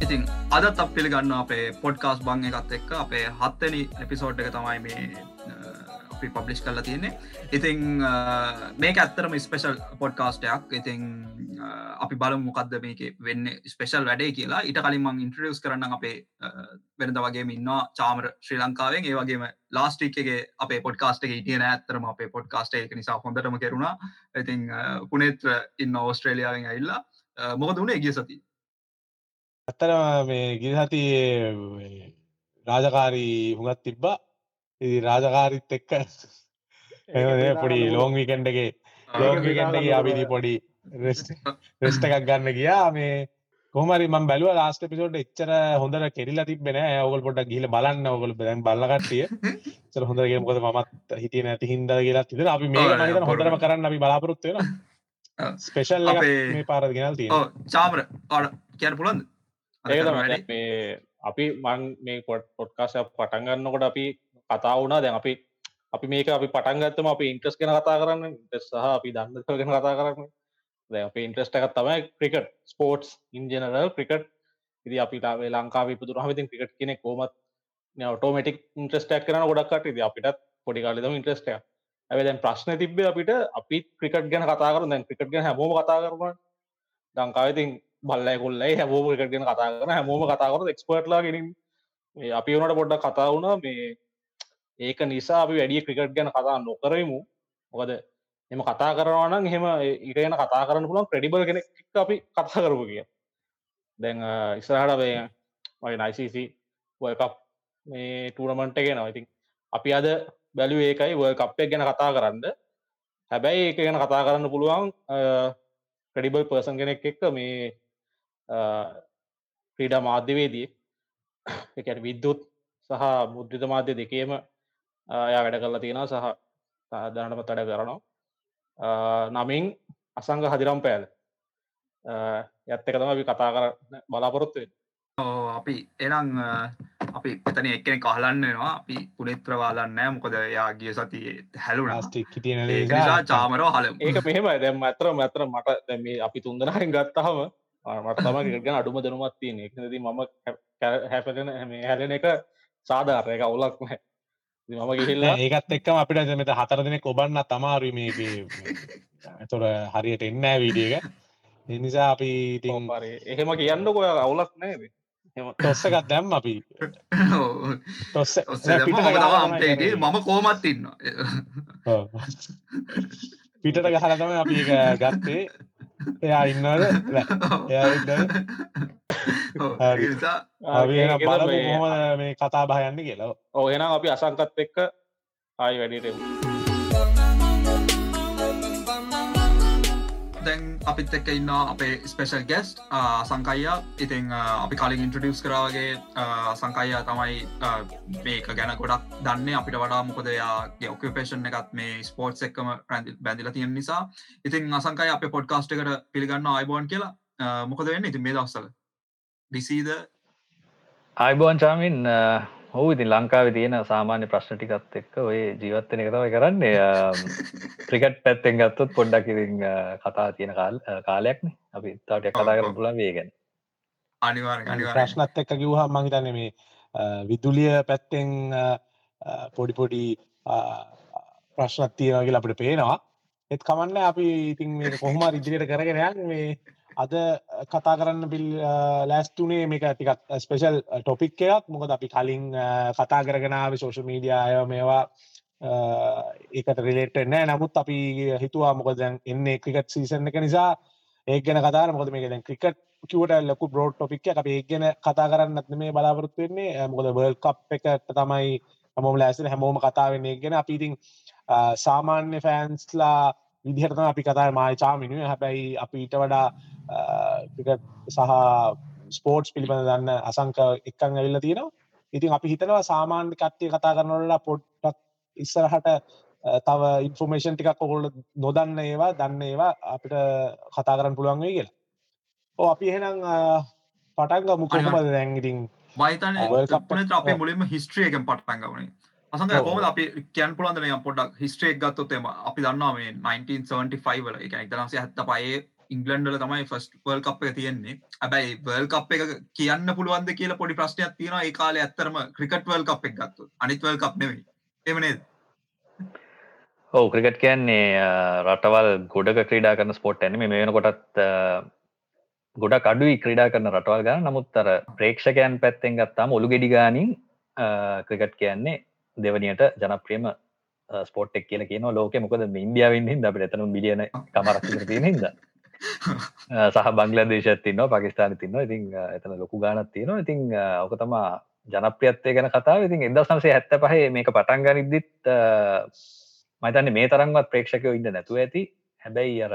ඉතින් අදත් අප පිළිගන්න අපේ පොඩ්කාස් බං එකත් එක්ක අපේ හත්තනි එපිසෝඩ් එක තමයි මේ අපි පබ්ලිෂ් කරලා තියන්නේ. ඉතිං මේක ඇත්තරම ස්පෙශල් පොඩ්කාස්ටයක් ඉතිං අපි බලමු මොකක්ද මේක වෙන්න ස්පෙශල් වැඩේ කියලා. ඉට කලින් මං ඉන්ට්‍රියස් කරන්න අපේ වෙනද වගේ ඉන්නවා චාමර ශ්‍රී ලංකාවෙන්. ඒ වගේම ලාස්ටික්ගේ අපේ පොඩ්කාස්ට එක ඉටියන ඇත්තරම අපේ පොඩ්කාස්ට එක නිසා හොඳටම කෙරුණා. ඉතිං පුනෙත්‍ර ඉන්න ඕස්ට්‍රේලියාවෙන් ඇල්ලා මොකද වුණේ ගිය සති ඇත්තර මේ ගිරිහති රාජකාරී හුඟත් තිබ්බා. ඉ රාජකාරිත් එක්ක පොඩි ලෝං විකන්ඩගේ ලෝං විකන්ඩගේ අවිදි පොඩි රෙස්ට එකක් ගන්න ගියා. මේ කොමරි ම බැලුව ලාස්ට පිසෝට එච්චර හොඳර කෙරලා තිබෙන ඔවල් පොට ගිල බලන්න. ඔගල දැන් බලගටිය සර හොඳරගේ මොකද මත් හිටිය නැති හින්ද කියලා තිද අපි මේ මහිත හොඳරම කරන්න අපි බලාපොරොත්තුවෙන ස්පේෂල් මේ පාර ගෙනල් තිය චාමර. අඩ කියන්න පුළන්ද ඒ මේ අපි මං මේ පොට් පොට්කාශ පටන්ගන්නකොට අපි කතා වුණා. දැන් අපි අපි මේක අපි පටන්ගත්තම අපි ඉන්ට්‍රස් ගෙන කතා කරන්න. සහ අපි දන්න ගෙන කතා කරන්න දැ අප ඉන්ට්‍රස්ට එකත් තමයි ක්‍රිකට ස්පෝට්ස් ඉන්ජනරල් ක්‍රිකට ඉදි අපිටේ ලංකාව පුදුර හමතින් ක්‍රිකට කෙනෙ කෝමත් ඔටෝමටික් ඉන්ට්‍රස්ටක් කරන ගොඩක්ට ද අපිටත් පොඩිකාලදම ඉන්ට්‍රස්ටය ඇ දැන් ප්‍රශ්න තිබේ අපිට අපි ක්‍රිකට ගැන කතා කර දැන් ක්‍රිකට ගැන හැමෝම කතා කරන ලංකාවතින් බල්ලයි කොල්ලයි හැමෝම ක්‍රිකට ගැන කතා කරන හැමෝම කතා කර එක්ස්පර්ට්ලා ගෙනින් අපි වනට පොඩ්ඩ කතා වුණා. මේ ඒක නිසා අපි වැඩිය ක්‍රිකට් ගැන කතා නොකරමු. මොකද එම කතා කරනවනම් එහෙම ඉරගෙන කතා කරන්න පුළන් ක්‍රඩිබල් කෙනෙක් අපි කතා කරපු කිය දැන් ඉස්සරහට වේ මයි නයිසිසි වකප් මේ ටූනමන්ට ගෙන ඉතින් අපි අද බැලු ඒකයි වල් කප්පයක් ගැන කතා කරන්න. හැබැයි ඒක ගැන කතා කරන්න පුළුවන් ක්‍රඩිබල් පර්සන් කෙනෙක් එක්ක මේ ක්‍රීඩා මාධ්‍යවේදී එකට විද්දුත් සහ මුද්‍රිත මාධ්‍ය දෙකේම යා වැඩ කරලා තියෙනවා සහ දැනටමත් වැඩ කරනවා. නමින් අසංග හදිරම් පෑල. ඇත්ත එක තම අපි කතා කර බලාපොරොත්තුවේ අපි එනම් අපි එතන එක්කෙන කහලන්නවා අපි පුනෙත්‍රවාලන්න මොකද යාගිය සති හැලු ස්ටික් තියන චාමරෝ හල ඒක මෙහෙම දැම් ඇතර මැතර මට දැම අපි තුන්දනහෙන් ගත්තහම මට තම ගැන අඩුම දනුමත් තියෙන එකනද මම හැපෙන හැලෙන එක සාධාරය එක අවුලක් නෑ මම ගිහිල්ලා ඒකත් එක්කම අපිට මෙත හතර දෙනෙ කොබන්න තමාරු මේක තොර හරියට එන්නෑ වීඩියක එනිසා අපි ඉතින් එහෙම කියන්න කොය අවුලක් නේද තොස්සකත් දැම් අපි. තොස්ස මම කෝමත් ඉන්න පිටට ගහලතම අපි ගත්තේ. එයා ඉන්නද බල මේ කතා බහයන්න කියලා. ඕ එනම් අපි අසංකත් එක්ක ආයි වැඩිට දැන් අපිත් එක්ක ඉන්න අපේ ස්පේෂල් ගෙස්ට් සංකයියා. ඉතින් අපි කලින් ඉන්ට්‍රඩියස් කරාවගේ සංකයියා තමයි මේක ගැන ගොඩක් දන්න. අපිට වඩා මොකදයාගේ ඔකපේෂන් එකත් මේ ස්පෝට්ස් එක්කම බැඳල තියෙන නිසා. ඉතින් අසංකයි අප පොඩ්කාස්ට එකට පිළිගන්න අයිබෝන් කියලා. මොකද වෙන්න? ඉතින් මේ දවස්සල ඩිසීද අයිබෝන් චාමින් හෝ ඉතින් ලංකාව තියෙන සාමාන්‍ය ප්‍රශ්න ටිකත් එක්ක ඔය ජීවත්තන එක තමයි කරන්නේ. ක්‍රිකට් පැත්තෙන් ගත්තොත් පොඩ්ඩක් ඉතින් කතා තියෙන කාල් කාලයක්න. අපි තවට කතා කර පුලන් වේගෙන ප්‍රශ්නත් එක්ක කිව්හ මහිතන්න මේ විදුලිය පැත්තෙන් පොඩි පොඩි ප්‍රශ්නත් තියෙනගේ අපිට පේනවා. එත් කමන්න අපි ඉතින් කොහොම ඉදිරියට කරගෙනයක් මේ අද කතා කරන්න බිල් ලෑස්තුනේ මේක තිකත් ස්පෙෂල් ටොපික් එකක්. මොකද අපි කලින් කතා කරගෙනාව සෝෂ මීඩිය අය මේවා ඒකට රිලේට නෑ නමුත් අපි හිතුවා මොකද දැන් එන්නේ ක්‍රිකට් සීසන් එක නිසා. ඒක ගැන කතාර මොකද මේක දැන් ක්‍රිකට් කිවට ලොකු බ්‍රෝඩ් ටොපික් එක අපි ඒක ගැන කතා කරන්න මේ බලාපොරොත්තු වෙන්නේ. මොකද වර්ල්ඩ් කප් එකට තමයි හැමෝම ලෑස්තින හැමෝම කතා වෙන්නේ. ගැන අපි ඉතින් සාමාන්‍ය ෆෑන්ස්ලා විදිහටම අපි කතා මයි චාමිනුව හැබැයි අපිට වඩා ක්‍රිකට් සහ ස්පෝර්ට්ස් පිළිබඳ දන්න අසංක එක්කං ඇවිල්ල තියෙනවා. ඉතින් අපි හිතනවා සාමාන්‍ය කට්ටිය කතා කරනවලලා පොඩ්ටක් ඉස්සරහට තව ඉන්ෆෝමේෂන් ටිකක් ඔකොල්ල නොදන්න ඒවා දන්න ඒවා අපිට කතා කරන්න පුළුවන් වේ කියලා. ඕ අපි එහෙනම් පටන්ග මුකමද දැන් ඉතින්? වයිතන අපේ මුලින්ම හිස්ට්‍රිය එක පටන්ගවනේ අසඳ. කොම අපි කියන් පුළන්ද මේ පොඩක් හිස්ට්‍රේක් ගත්තොත්තේම අපි දන්නවා මේ 1975 වල එක එතරන්සේ හැත්ත පයේ ඉංගලන්ඩල තමයි ෆස්ට වල් කප් එක තියෙන්නේ. ඇබැයි වල් කප් එක කියන්න පුළුවන්ද කියලා පොඩි ප්‍රශ්නයක් තියෙන ඒ කාලේ ඇත්තරම ක්‍රිකට් වල් කප් එක ගත්තු අනිත්වල් කප් නෙවෙයි එමනේද ඔව ක්‍රිකට් කියන්නේ රටවල් ගොඩක ක්‍රීඩා කරන ස්පොට් ඇනම මේ වෙන කොටත් ගොඩ කඩුයි ක්‍රීඩා කරන රටවල් ගන්න. නමුත් අර ප්‍රේක්ෂකයන් පැත්තෙන් ගත්තාම ඔළු ගෙඩි ගානින් ක්‍රිකට් කියන්නේ දෙවනියට ජනප්‍රියම ස්පෝට් එක් කියල කියන ලෝක මොකද ඉන්දියාවෙන් හිද අපට එතන බිලියන කමරක් තියෙන හිද සහ බංගලදේශත් තින්න පකිස්ාන තින්න ඉතින් එතන ලොකු ගානත් තියෙනවා. ඉතින් ඕක තමා ජනප්‍රියත්වය ගැන කතාව. ඉතින් එදස් නම්සේ හැත්ත පහේ මේක පටන්ගනිද්දිත් මතන්න මේ තරන්වත් ප්‍රේක්ෂකයෝ ඉන්න නැතුව ඇති. හැබැයි අර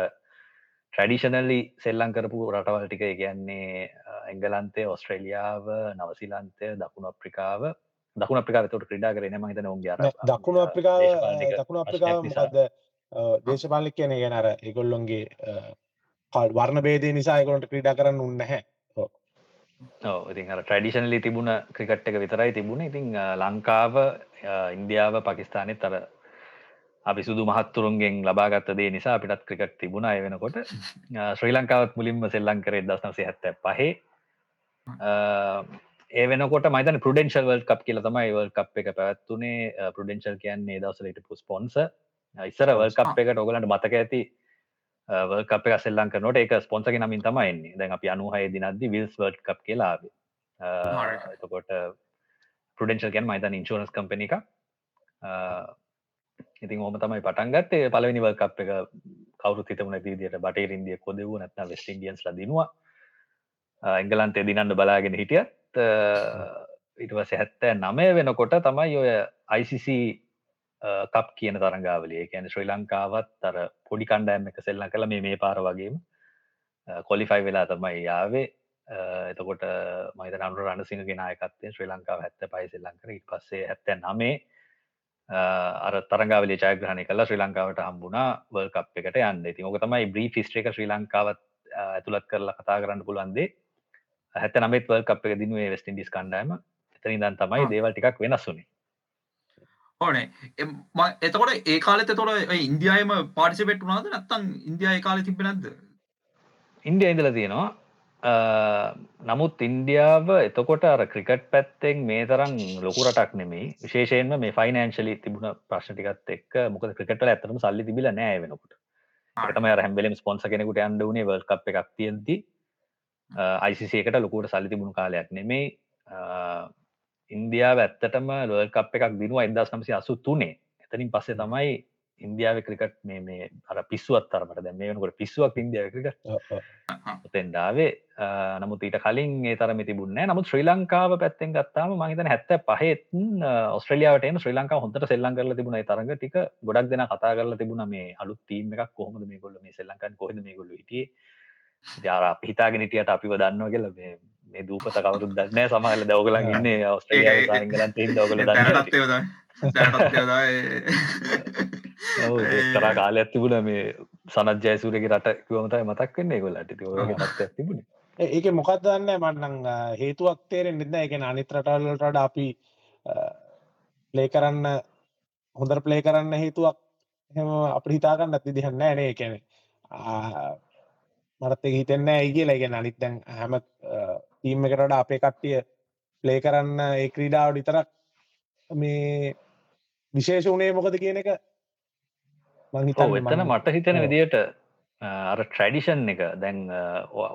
ට්‍රඩිෂනල්ලි සෙල්ලං කරපු රටවල් ටික කියන්නේ එංගලන්තේ ඔස්ට්‍රේලියාව නවසිලන්තය දකුණු අප්‍රිකාව දකුණ අප්‍රිකාව තොට ක්‍රඩා කරන ම හිතන උන්ගේ අර දකුණු අප්‍රිකාව දේශපාලනික දකුණු නිසා. මොකක්ද දේශපාලක් කියන ගැන අර එකොල්ලොන්ගේ වර්ණ බේදේ නිසා එකොලට ක්‍රීඩා කරන්න උන්නහැ ඔව්. ඉතින් අර ට්‍රඩිෂනලි තිබුණ ක්‍රිකට් එක විතරයි තිබුණ. ඉතින් අ, ලංකාව ඉන්දියාව පකිස්ානෙත් අර අපි සුදු මහත්තුරුන්ගෙන් ලබාගත්ත දේ නිසා අපිටත් ක්‍රිකට් තිබුණ. අය වෙනකොට ශ්‍රී ලංකාවත් මුලින්ම සෙල්ලං කරේ දස්නසේ හැත්ත පහේ අ, ඒ වෙනකොට මයිතන පරුඩෙන්ශල් වල් කප් කියල තමයි වල් කප් එක පැවත්තුනේ පරුඩෙන්ශල් කියන්නේ දවසලට ස්පොන්ස ඉස්සර වල් කප් එකට ඔගලන්ට මතක ඇති කප් එක සෙල්ලං කරනට එක ස්පොන්සගේ නමින් තමයින්නේ දැන් අපි අනුහය දිනද්දි විල්ස් වර්ඩ් කප් Alright. එතකොට පරුඩෙන්ශල් ගැන් මයිතන් ඉන්ශෝනස් කම්පන එක ඉතින් ඕම තමයි පටන්ගත්තේ පලවෙනි වල් කප් එක කවරු හිතමුණ දීදියට බටේ ඉන්දිය කොදව නැත්න වෙස්ට ඉන්ඩියන්ස් ලදිනවා එංගලන්තේ දිනන්න බලාගෙන හිටියත් ඉටවස හැත්තෑ නමය වෙනකොට තමයි ඔය ICC කප් කියන තරංගාවලිය. කියන ශ්‍රී ලංකාවත් තර පොඩි කණ්ඩෑම් එක සෙල්ලං කළ මේ මේ පාර වගේම කොලිෆයි වෙලා තමයි යාවේ එතකොට මයිත නරු රණසිංහගේ නායකත්තේ ශ්‍රී ලංකාව හැත්ත පයි සෙල්ලංකර ඉට පස්සේ ඇත්ත නමේ අර තරගාවලි ජයග්‍රහණය කලා ශ්‍රී ලංකාවට හම්බුණා වල් කප් එකට යන්න. ඉතින් ඕක තමයි බ්‍රී ෆිස්ට්‍රේක ශ්‍රී ලංකාවත් ඇතුළත් කරලා කතා කරන්න පුළුවන්දේ හැත නමත් වල් කප් එක දිනුවේ වෙස්ට ඉන්ඩිස් කණ්ඩෑම එතනි දන් තමයි. දේවල් ටිකක් වෙනස්සුනේ ඕනේ. එතකොට ඒ කාලෙත තොර ඉන්දියායම පාටිසිපෙට් වනාද නැත්තං ඉන්දයා කාල තිබ නැද ඉන්දිය ඉඳල තියෙනවා. නමුත් ඉන්දියාව එතකොට අර ක්‍රිකට් පැත්තෙන් මේ තරම් ලොකුරටක් නෙමේ විශේෂයෙන්ම මේ ෆයිනන්ශලි තිබුණ ප්‍රශ්ටිකත් එක් මොක ක්‍රිකට ඇතරම සල්ලි තිබිල නෑ වෙනකොට. තම හැම්බලම් ස්පොන්ස කෙනෙකුට අන්ඩ වනේ වල් කප් එකක් තියෙන්ති අයිසිසේකට ලොකුට සල්ලි තිබුණු කාලයක් නෙමේ ඉන්දියාව ඇත්තටම ලෝල් කප් එකක් දිනුව එදස් නම්සි අසු තුනේ එතනින් පස්සේ තමයි ඉන්දියාව ක්‍රිකට් මේ මේ අර පිස්සුවත් තරමට දැ මේ වනකොට පිස්සුවක් ඉන්දියාව ක්‍රිකට් තෙන්ඩාවේ නමුත් ඊට කලින් ඒ තරම තිබුණ නමුත් ශ්‍රී ලංකාව පැත්තෙන් ගත්තාම මහිතන හැත්ත පහෙත්න් ඔස්ට්‍රලියාවට ශ්‍රී ලංකා හොඳට සෙල්ලං කරල තිබුණ තරග ටික. ගොඩක් දෙන කතා කරලා තිබුණ මේ අලුත් තීම එකක් කොහොමද මේ ගොල්ල මේ සෙල්ලංකන් කොහද මේ ගොල්ල හිටියේ ජාර පිහිතාගෙනටියට අපිව දන්නවා කියල මේ මේ දූපත කවරුත් දන්න සමහල දවගලන් ඉන්න තේ දවගල දන්න කරා කාලයක් තිබුණ මේ සනත් ජයසූරගේ රට කිවමතයි මතක් වන්නේ ගොල්ලට ඔගේ තත්යක් තිබුණ. ඒක මොකක් දන්න මන්නං හේතුවක් තේරෙන් නිද එක අනිත් රටල්ලට අපි ප්ලේ කරන්න හොඳර ප්ලේ කරන්න හේතුවක් හෙම අප හිතාගන්න ඇති දිහන්න නේ. කැනෙ මරත් එක හිතෙන්න ඇයිගේ ලැගෙන අනිත් දැන් හැම තීම එකටට අපේ කට්ටිය ප්ලේ කරන්න ඒ ක්‍රීඩාවට විතරක් මේ විශේෂ වනේ මොකද කියන එක එතන මට හිතෙන. විදියට අර ට්‍රඩිෂන් එක දැන්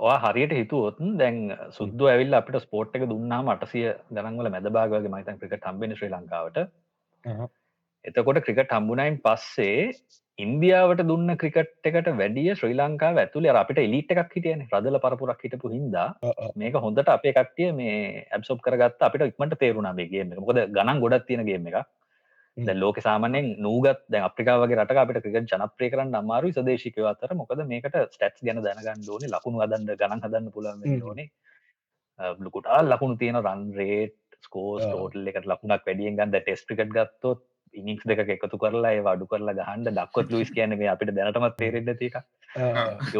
වා හරියට හිතුවොත්න් දැන් සුද්ද ඇවිල් අපිට ස්පෝට් එක දුන්නා මටසිය ගනන්වල මැදභාගගේ මයිතන් ක්‍රිකට හම්බෙන ශ්‍රී ලංකාවට. එතකොට ක්‍රිකට හම්බුණයින් පස්සේ ඉන්දියාවට දුන්න ක්‍රිකට් එකට වැඩිය ශ්‍රී ලංකාව ඇතුළේ අර අපිට එලිට එකක් හිටියන රදල පරපුරක් හිටපු හින්දා. මේක හොඳට අපේ කට්ටිය මේ ඇබ්සොප් කරගත් අපිට ඉක්මට තේරුණා මේ ගේම එක මොකද ගණන් ගොඩක් තියෙන ගේම එක. දැන් ලෝක සාමානෙන් නූගත් දැන් අප්‍රිකාවගේ රට අපිට ක්‍රිකට් ජනප්‍රිය කරන්න අමාරු සදේශිකව අතර මොකද මේකට ස්ටට්ස් ගැන දැනගන්න ඕනේ ලකුණු හදන්න ගණන් හදන්න හ්ම්. ඕනේ ලොකුටා ලකුණු තියෙන රන් රේට් ස්කෝස්. ටෝටල් එකට ලකුණක් වැඩියෙන් ගන්න ටෙස් ක්‍රිකට් ගත්තොත් ඉනික්ස් දෙක එකතු කරලා ඒ අඩු කරලා ගහන්ඩ දක්කොත් ලුයිස් කියන මේ අපිට දැනටමත් තේරෙන්න තික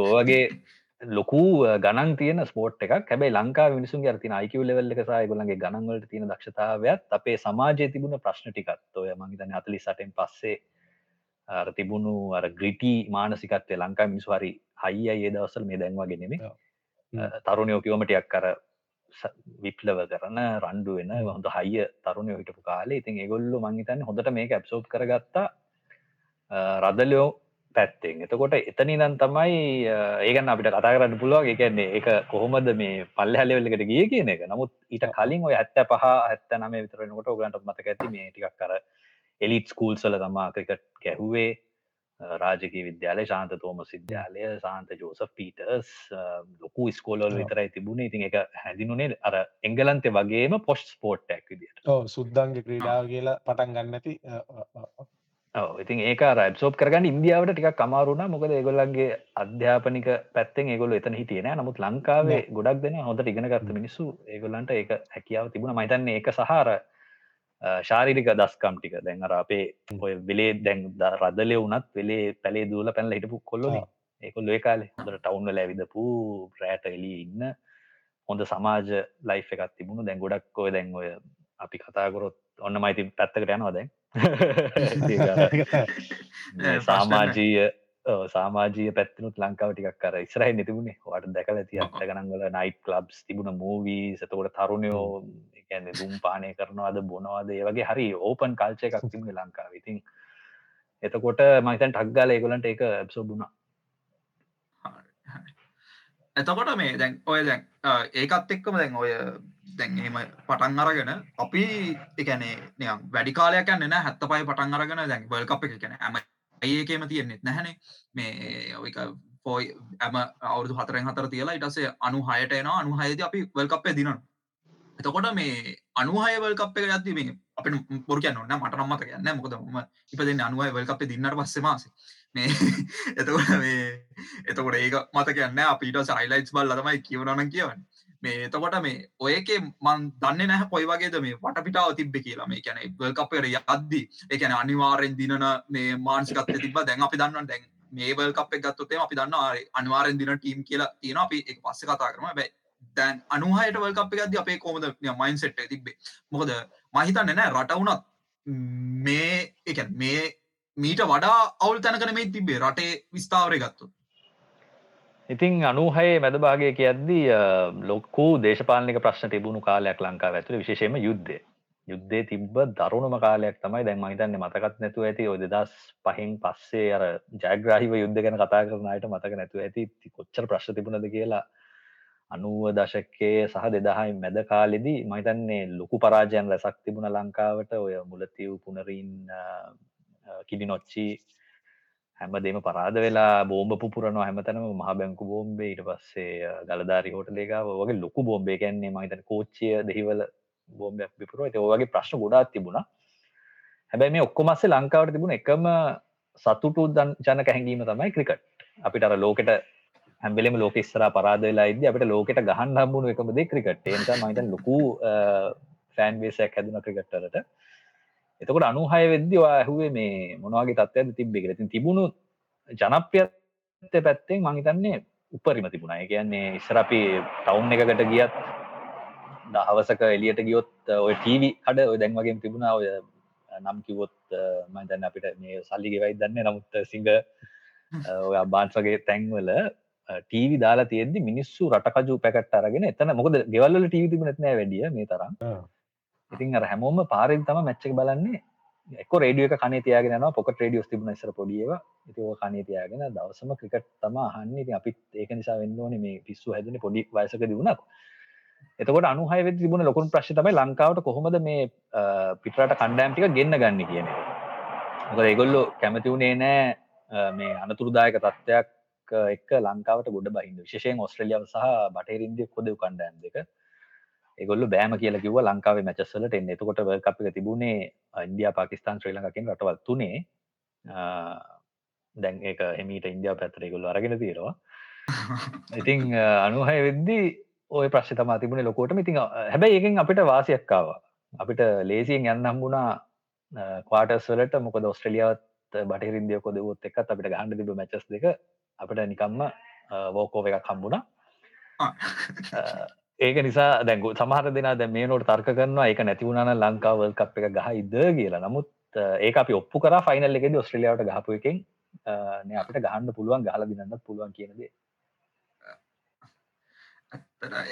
ඕවගේ ලොකු ගණන් තියන ස්පෝට් එකක්. හැබයි ලංකා මිනිසුන් අරතින අයිකව ලෙවල්ල එක සයගොලන්ගේ ගණන්වලට තියෙන දක්ෂතාවයත් අපේ සමාජය තිබුණ ප්‍රශ්න ටිකත්. ඔය මහිතන අතලි සටෙන් පස්සේ තිබුණු අර ග්‍රිටී මානසිකත්වය ලංකා මිනිස්වාරි හයි ඒ දවසල් මේ දැන්වා ගෙනෙම තරුණයෝකිවමටයක් කර විප්ලව කරන රණ්ඩු වෙන හොඳ හයිය තරුණය හිටපු කාලේ. ඉතින් ඒගොල්ලු මංහිතන්න හොඳට මේක ඇප්සෝප් කරගත්තා. රදලයෝ පැත්තෙන්. එතකොට එතනි නම් තමයි ඒගන්න අපිට කතා කරන්න පුළුවන්. එකන්නේ එක කොහොමද මේ පල්ල හැලවෙල්ලකට ගිය කියන එක. නමුත් ඊට කලින් ඔය ඇත්ත පහ ඇත්ත නම විතරනකොට ඔගන්ට මතක ඇති මේ ටිකක් කර එලිත් ස්කූල්සල තමා ක්‍රිකට් ගැහුවේ රාජකී විද්‍යාලය ශාන්ත තෝම සිද්‍යාලය සාන්ත ජෝස පීටර්ස් ලොකු ස්කෝලල් විතරයි තිබුණ. ඉතින් එක හැදිනුනේ අර එංගලන්තේ වගේම පොස්් ස්පෝට්ටක් විදිට සුද්දන්ගේ ක්‍රීඩාව කියලා පටන් ගන්නති ඉතින් ඒක රයිබ්සෝප් කරගන්න ඉන්දියාවට ටික කමාරුණ මොකද ඒගොල්ලන්ගේ අධ්‍යාපනික පැත්තෙන් ඒගොල එතන හිටියන නමුත් ලංකාවේ ගොඩක් දෙන හොඳ ඉගෙන ගත්ත මිනිස්සු ඒගොල්ලන්ට ඒක හැකියාව තිබුණ. මයිතන්නේ ඒක සහර ශාරිරික දස්කම් ටික. දැන් අර අපේ ඔය වෙලේ දැන් රදලය වනත් වෙලේ පැලේ දූල පැනල හිටපු කොල්ලො ඒකොල් ඒ කාලේ. හොඳට ටවුන්ල ඇවිදපු රෑට එලි ඉන්න හොඳ සමාජ ලයි් එකත් තිබුණු. දැන් ගොඩක් ඔය දැන් ඔය අපි කතාගොරොත් ඔන්න මයිති පැත්තකට යනවා දැන්. සාමාජීය සාමාජීය පැත්තිනුත් ලංකාව ටිකක් කර ඉස්රයි නැතිබුණේ වට දැකල ති අත්ත ගනන්වල නයිට් ලබ්ස් තිබුණ මූවී සතකොට තරුණයෝ එකන්නේ දුම් පානය කරනවාද බොනවාද ඒ වගේ හරි ඕපන් කල්චය එකක් තිබුණ ලංකාව. ඉතින් එතකොට මහිතන් ටක්ගාල ඒගොලන්ට එක ඇබ්සෝඩුනා එතකොට මේ දැන් ඔය දැන් ඒකත් එක්කම දැන් ඔය දැන් එහෙම පටන් අරගෙන අපි එකනේ නියම් වැඩි කාලයක් යන්න නෑ හැත්ත පයි පටන් අරගෙන දැන් වල් කප් එක කියන ඇම ඒකේම තියෙන්නෙත් නැහැනේ? මේ ඔයික පොයි ඇම අවුදු හතරෙන් හතර තියලා ඉටසේ අනු හයට එනවා. අනු හයද අපි වල් කප්පේ දිනන එතකොට මේ අනුහය වල් කප් එක යද්දි මේ අප පොර කියන්න ඔන්න මට නම්මත කියන්න මොකද ම ඉප දෙන්න අනුවයි වල් කපේ දින්නට පස්සේ මාස. මේ එතකොට මේ එතකොට ඒක මත කියන්න අපිට සයිලයිස් බල්ල තමයි කියවනන කියවන්න. මේ එතකොට මේ ඔයකේ මන් දන්න නැහැ කොයි වගේද මේ වටපිටාව තිබ්බ කියලා. මේ කැන වල්කපර යද්දි එකන අනිවාරෙන් දිනන මේ මාන්සිකත්ය තිබ දැන් අපි දන්න දැන් මේවල් කප් ගත්තොතේ අපි දන්න අනිවාරෙන් දින ටීම් කියලා තියෙන අපි එක පස්ස කතා කරම. බැයි දැන් අනුහයට වල් කප් ගද අපේ කොමද මයින් සෙට් තිබ්බේ? මොකද මහිතන්න නෑ රට වුණත් මේ එක මේ මීට වඩා අවුල් තැනකන මේ තිබේ රටේ විස්ථාවරය ගත්තු ඉතින් අනුහයේ මැදභාගය කියද්දී ලොක්කු දේශපාලනික ප්‍රශ්න තිබුණු කාලයක් ලංකා ඇතුළ විශේෂම යුද්ධය. යුද්ධේ තිබ්බ දරුණම කාලයක් තමයි දැන් මහිතන්න මතකත් නැතුව ඇති ඔය දෙදස් පහින් පස්සේ අර ජයග්‍රහිව යුද්ධ ගැන කතා කරනයට මතක නැතුව ඇති කොච්චර ප්‍රශ් තිබුණද කියලා අනුව දශකයේ සහ දෙදහයි මැද කාලෙදී මහිතන්නේ ලොකු පරාජයන් රැසක් තිබුණ ලංකාවට ඔය මුලතිව් පුනරීන් කිඩි නොච්චි හැම දෙම පරාද වෙලා බෝම්බ පුරනවා හැමතනම මහ බැංකු බෝම්බේ ඊට පස්සේ ගලධාරි හෝට ලේකාව වගේ ලොකු බෝම්බේ කැන්නේ මහිතන කෝච්චිය දෙහිවල බෝම්බයක් විපුරුව ඇති ඔගේ ප්‍රශ්න ගොඩාත් තිබුණා. හැබැයි මේ ඔක්කොමස්සේ ලංකාවට තිබුණ එකම සතුටු දන් ජන කැහැඟීම තමයි ක්‍රිකට්. අපිට අර ලෝකට හැම්බෙලෙම ලෝක ස්තර පරාද වෙලා ඉද අපට ලෝකට ගහන්න හම්බුණු එකමදේ ක්‍රිකට්. එන්ට මහිතන් ලොකු ෆෑන් වේසයක් හැදුන ක්‍රිකට්ටරට එතකොට අනුහය වෙද්දි ඇහුවේ මේ මොනවාගේ තත්වයද තිබ්බේ කියලා. ඉතින් තිබුණු ජනප්‍රියත්වය පැත්තෙන් මම හිතන්නේ උපරිම තිබුණා. ඒ කියන්නේ ඉස්සර අපි ටවුන් එකකට ගියත් දහවසක එළියට ගියොත් ඔය ටීවී කඩ ඔය දැන් වගේම තිබුණා ඔය නම් කිව්වොත් මම හිතන්නේ අපිට මේ සල්ලි ගෙවයි දන්නේ නමුත් සිංග ඔය අබාන්ස් වගේ තැන්වල ටීවි දාලා තියෙද්දි මිනිස්සු රටකජු පැකට් අරගෙන එතන මොකද ගෙවල් වල ටීවී තිබුණෙත් නෑ වැඩිය මේ තරම්. ඉතින් අර හැමෝම පාරෙන් තම මැච්චක බලන්නේ. එක්ක රේඩිය එක කනේ තියාගෙන පොකට රඩියස් තිබුණ සර පොඩියව ඉතිව කනේ තියාගෙන දවසම ක්‍රිකට් තම අහන්න. ඉතින් අපිත් ඒක නිසා වෙන්න ඕනේ මේ පිස්සු හැදෙන පොඩි වයසක දිුණක් එතකොට අනුහය වෙ තිබුණ ලොකුන් ප්‍රශ් තමයි ලංකාවට කොහොමද මේ පිටරට කණ්ඩෑම්ටික ගෙන්න්න ගන්න කියන එක මොකද ඒගොල්ලෝ කැමති වුණේ නෑ මේ අනතුරුදායක තත්ත්වයක් එක්ක ලංකාවට ගොඩ බහින්න. විශෂයෙන් ඔස්ට්‍රලියාව සහ බටහිරින්දිය කොදව කණ්ඩෑම් දෙක. ඒගොල්ල බෑම කියල කිව ලංකාවේ මැචස්සලට එන්න එතකොට අපික තිබුණේ ඉන්දයා පාකිස්ාන් ශ්‍රී ලඟකින් රටවල් තුනේ. දැන් ඒක හෙමීට ඉන්දියා පැත්තර ගොල්ල අරගෙන තීරවා ඉතිං අනුහය වෙද්දී ඔය ප්‍රශ්ි තමා තිබුණේ ලොකෝට ඉතිං හැබැයි ඒකින් අපිට වාසියක්කාව අපිට ලේසියෙන් යන්නම් වුණා කවාටස්වලට මොකද ඔස්ට්‍රලියාවත් බටහිරින්දිය කොදවොත් එකත් අපිට ගහන්ඩ තිබ මැචස් දෙක අපිට නිකම්ම වෝකෝව එකක් හම්බුණා. ඒක නිසා දැගු සමහර දෙනා දැ මේ නොට තර්ක කරනවා එක නැතිවුණන ලංකාවල් කප් එක ගහ ඉද කියලා. නමුත් ඒ අපි ඔප්පු කර ෆයිනල් එකෙද ඔස්ට්‍රලියාවට ගහපු එකෙන්. අපට ගහන්න පුළුවන් ගහල දින්නත් පුළුවන් කියනද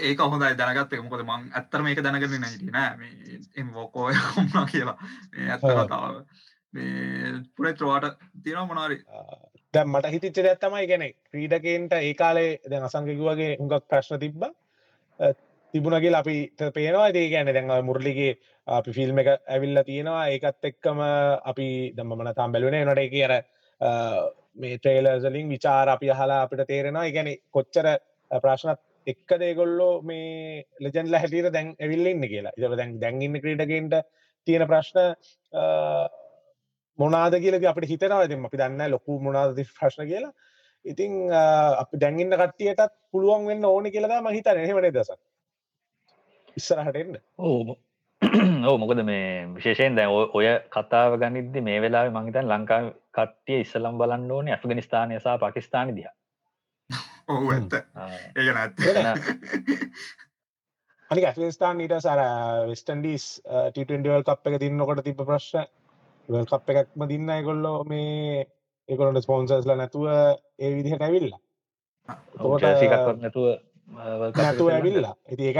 ඒක හොඳයි දැනගත් එක. මොකද මං ඇත්තර මේක දැනගන්න නැති නෑ. එම වෝකෝ හොම්නා කියලා. ඇත්ත කතාව. පුරේ ත්‍රවාට තියෙන මොනාරි දැ මට හිතිච්ච ඇත්තමයි ගැන ක්‍රීඩකෙන්ට ඒ කාලේ දැන් අසංගකිවගේ හුඟක් ප්‍රශ්න තිබ්බ තිබුණගේ අපි පේනවා ඒ ගැන දැන් මුරලිගේ අපි ෆිල්ම් එක ඇවිල්ල තියෙනවා. ඒකත් එක්කම අපි දම්මන තම් බැලුනේ නොට එක අර මේ ට්‍රේලර්සලින් විචාර අපි අහලා අපිට තේරෙනවා. ඉගැන කොච්චර ප්‍රශ්නත් එක්ක දේගොල්ලෝ මේ ලෙජන්ල හැටියට දැන් ඇවිල්ලඉන්න කියලා. ඉද දැන් දැන්ඉන්න ක්‍රීඩගෙන්ට තියෙන ප්‍රශ්න මොනාද කියලද අපට හිතනවා. දෙම අපි දන්න ලොකු මොනාද ප්‍රශ්න කියලා. ඉතිං අපි දැන්ගන්න කට්ටියටත් පුළුවන් වෙන්න ඕන කියලද මහිත නෙහෙමනේ දස ඉස්සරහටෙන්න්න ඕ ඕ මොකද මේ විශේෂයෙන් දැ ඔය කතාව ගනිද්දි මේ වෙලා මහිතන් ලංකා කට්ටිය ඉස්සලම් බලන්න ඕනේ ඇෆගනිස්ථානය සහ පාකිස්ාන දිහ. ඔහු ඇත්ත. ඒක නැත්ත අනි ඇෆිස්ථාන් ඊට සර වෙස්ටන්ඩිස් ටවල් කප් එක තින්නකොට තිබ ප්‍රශ්න. වල් කප් එකක්ම දින්න ගොල්ලෝ මේ ඒකොලට ස්පෝන්සර්ස්ල නැතුව ඒ විදිහට ඇවිල්ලා ෝටසිකක්වත් නැතුව නැතුව ඇවිල්ලා ඇති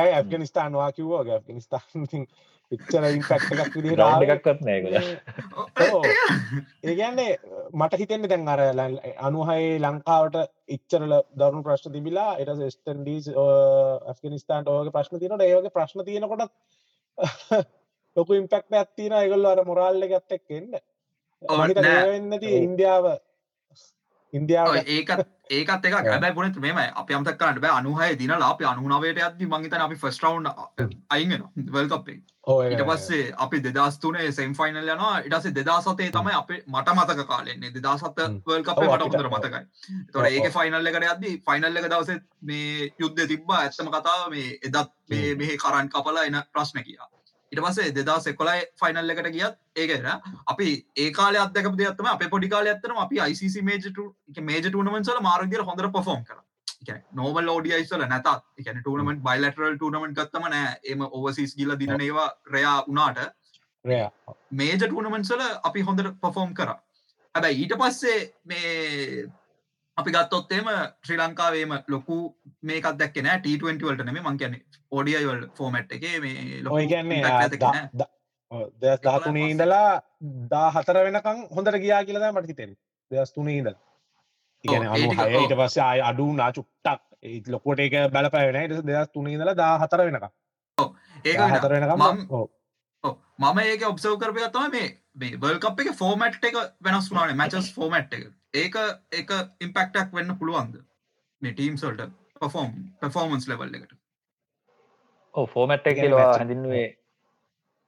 කිව්වා ඇෆගනිස්ථාන් පිච්චර ඉම්පැක්් එකක් විදි රාව එකක්වත් නෑකල ඒගන්නේ මට හිතෙන්නේ දැන් අර අනුහයි ලංකාවට ඉච්චරල දරුණු ප්‍රශ්න තිබිලා එට ස්ටන්ඩීස් ඇෆගනිස්ථාන්ට ඕගේ ප්‍රශ්න තියනට ඒවගේ ප්‍රශ්න තියෙනකොට ලොකු ඉම්පෙක්ට ඇත්තින එකගොල්ල අර මොරල්ල ගත්ත එක්කෙන්න්න වෙන්නති ඉන්දියාව. ඉන්දියාව. ඒකත් ඒකත් එක ඇබයි පුනත් මෙම අප අමතක් කරන්න බෑ. අනුහය දිනලා අප අනුනාවට අද මංගතන අපි ෆස් රවන්් අයිගෙන වල්කපේ ඊට පස්සේ අපි දෙදස්තුනේ සෙම් ෆයිනල් යනවා ඉටසේ දෙදාසතේ තමයි අප මට මතක කාලෙන්නේ දෙදාසත්ත වල් කපේ මට හොඳර මතකයි. තොර ඒක ෆයිනල් එකට අද ෆයිනල් එක දවස මේ යුද්ධ තිබ්බා ඇත්තම කතාව මේ එදත් මේ මෙහ කරන් කපලා එන ප්‍රශ්න කියා ඉට පස්සේ දෙදා සෙකොලයි ෆයිනල් එකට ගියත් ඒකෙන අපි ඒකාල අදක දෙයක්ත්තම අප පොඩිකාල ඇත්තන අපි ICC මේජට මේජ ටනමන්සල මාර්ගල හොඳර පොෆෝම් කර නෝමල් ෝඩියයිස්ල නැතත්. එක ටනමට බයිලටරල් ටනමට ගත්තම නෑ. එම ඕවසිස් ගිල දින ඒවා රයා උනාට මේජ ටනමන්සල අපි හොඳට පොෆෝම් කර. හැබැයි ඊට පස්සේ මේ අපි ගත්තොත්තේම ශ්‍රී ලංකාවේම ලොකු මේකත් දැක්කෙන ට20 වලට නෙම මං කියන ඕඩියවල් ෆෝමට් එක මේ ඔය කියන්නේ දෙස් දහතුනේ ඉඳලා දා හතර වෙනකං හොඳට ගියා කියලද මට හිතෙන් දෙස් තුනේ අනු හයට පස්සේ අය අඩු නා චුට්ටක්. ඒ ලොකොට එක බැලපෑවෙන ට දෙස් තුනේ ඉඳලා දා හතර වෙනකම් ඒ හතර වෙනකම් මම ඒක ඔබ්සව් කරපයත්තම මේ මේ වල්කප් එක ෆෝමට් එක වෙනස් වුනානේ මැචස් ෆෝමට් එක ඒක එක ඉම්පෙක්ටක් වෙන්න පුළුවන්ද? මේ ටීම්සල්ට පෆෝම් පෆෝමන්ස් ලෙවල් එකට. ෆෝමට් හැඳින්වේ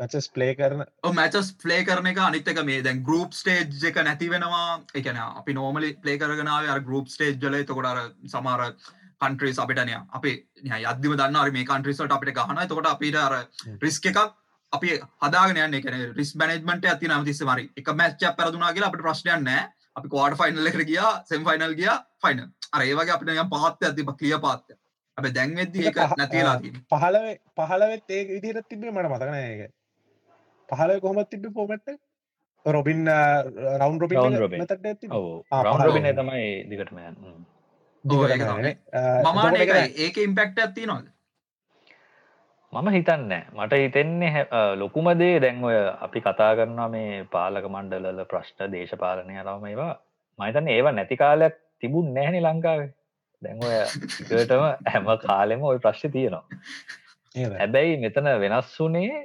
මචස් ප්ලේ කරන මැචස් ප්ලේ කරන එක අනිත්තක මේ දැන් ගරුප් ස්ටේජ් එක නැති වෙනවා. එකන අපි නෝමලි ප්ලේ කරගෙනාව ගරුප් ස්ටේජ් ජල තකොටර සමාර කන්ට්‍රීස් අපිටනය අපේ අදදිම දන්න මේ කන්ට්‍රිසට අපිට ගහන තකොට අපිට අර රිස්ක එකක් අපි හදාගෙන එකන රිස් බැනෙජ්මට ඇති නමතිස්ස මරි එක මැච්ච පැරදුනාගේ අපට ප්‍රශ්නයන් නෑ අපි කවාඩ ෆයිනල් එකට ගියා සෙම් ෆයිනල් ගිය ෆයිනල් අර ඒවගේ අපිට යම් පාත්ත ඇති කලිය පාත්ත අප දැන්වෙද්දි එක නැතිලා පහලව පහලවෙත් ඒ විදිහට තිබේ මට මතකන ඒක. පහල කොහොමත් තිබ පෝමට්ට රොබින් රවන්් රොබින් රවන්් රොබින තමයි දිගටම මම ඒක ඉම්පෙක්ට ඇත්ති නොද මම හිතන්න මට හිතෙන්නේ ලොකුමදේ දැන් ඔය අපි කතා කරනවා මේ පාලක මණ්ඩලල ප්‍රශ්න දේශපාලනය රම ඒවා. මහිතන්න ඒවා නැති කාලයක් තිබුන් නැහැනි ලංකාවේ. දැන් ඔය ටම හැම කාලෙම ඔය ප්‍රශ්්‍ය තියෙනවා. හැබැයි මෙතන වෙනස් වනේ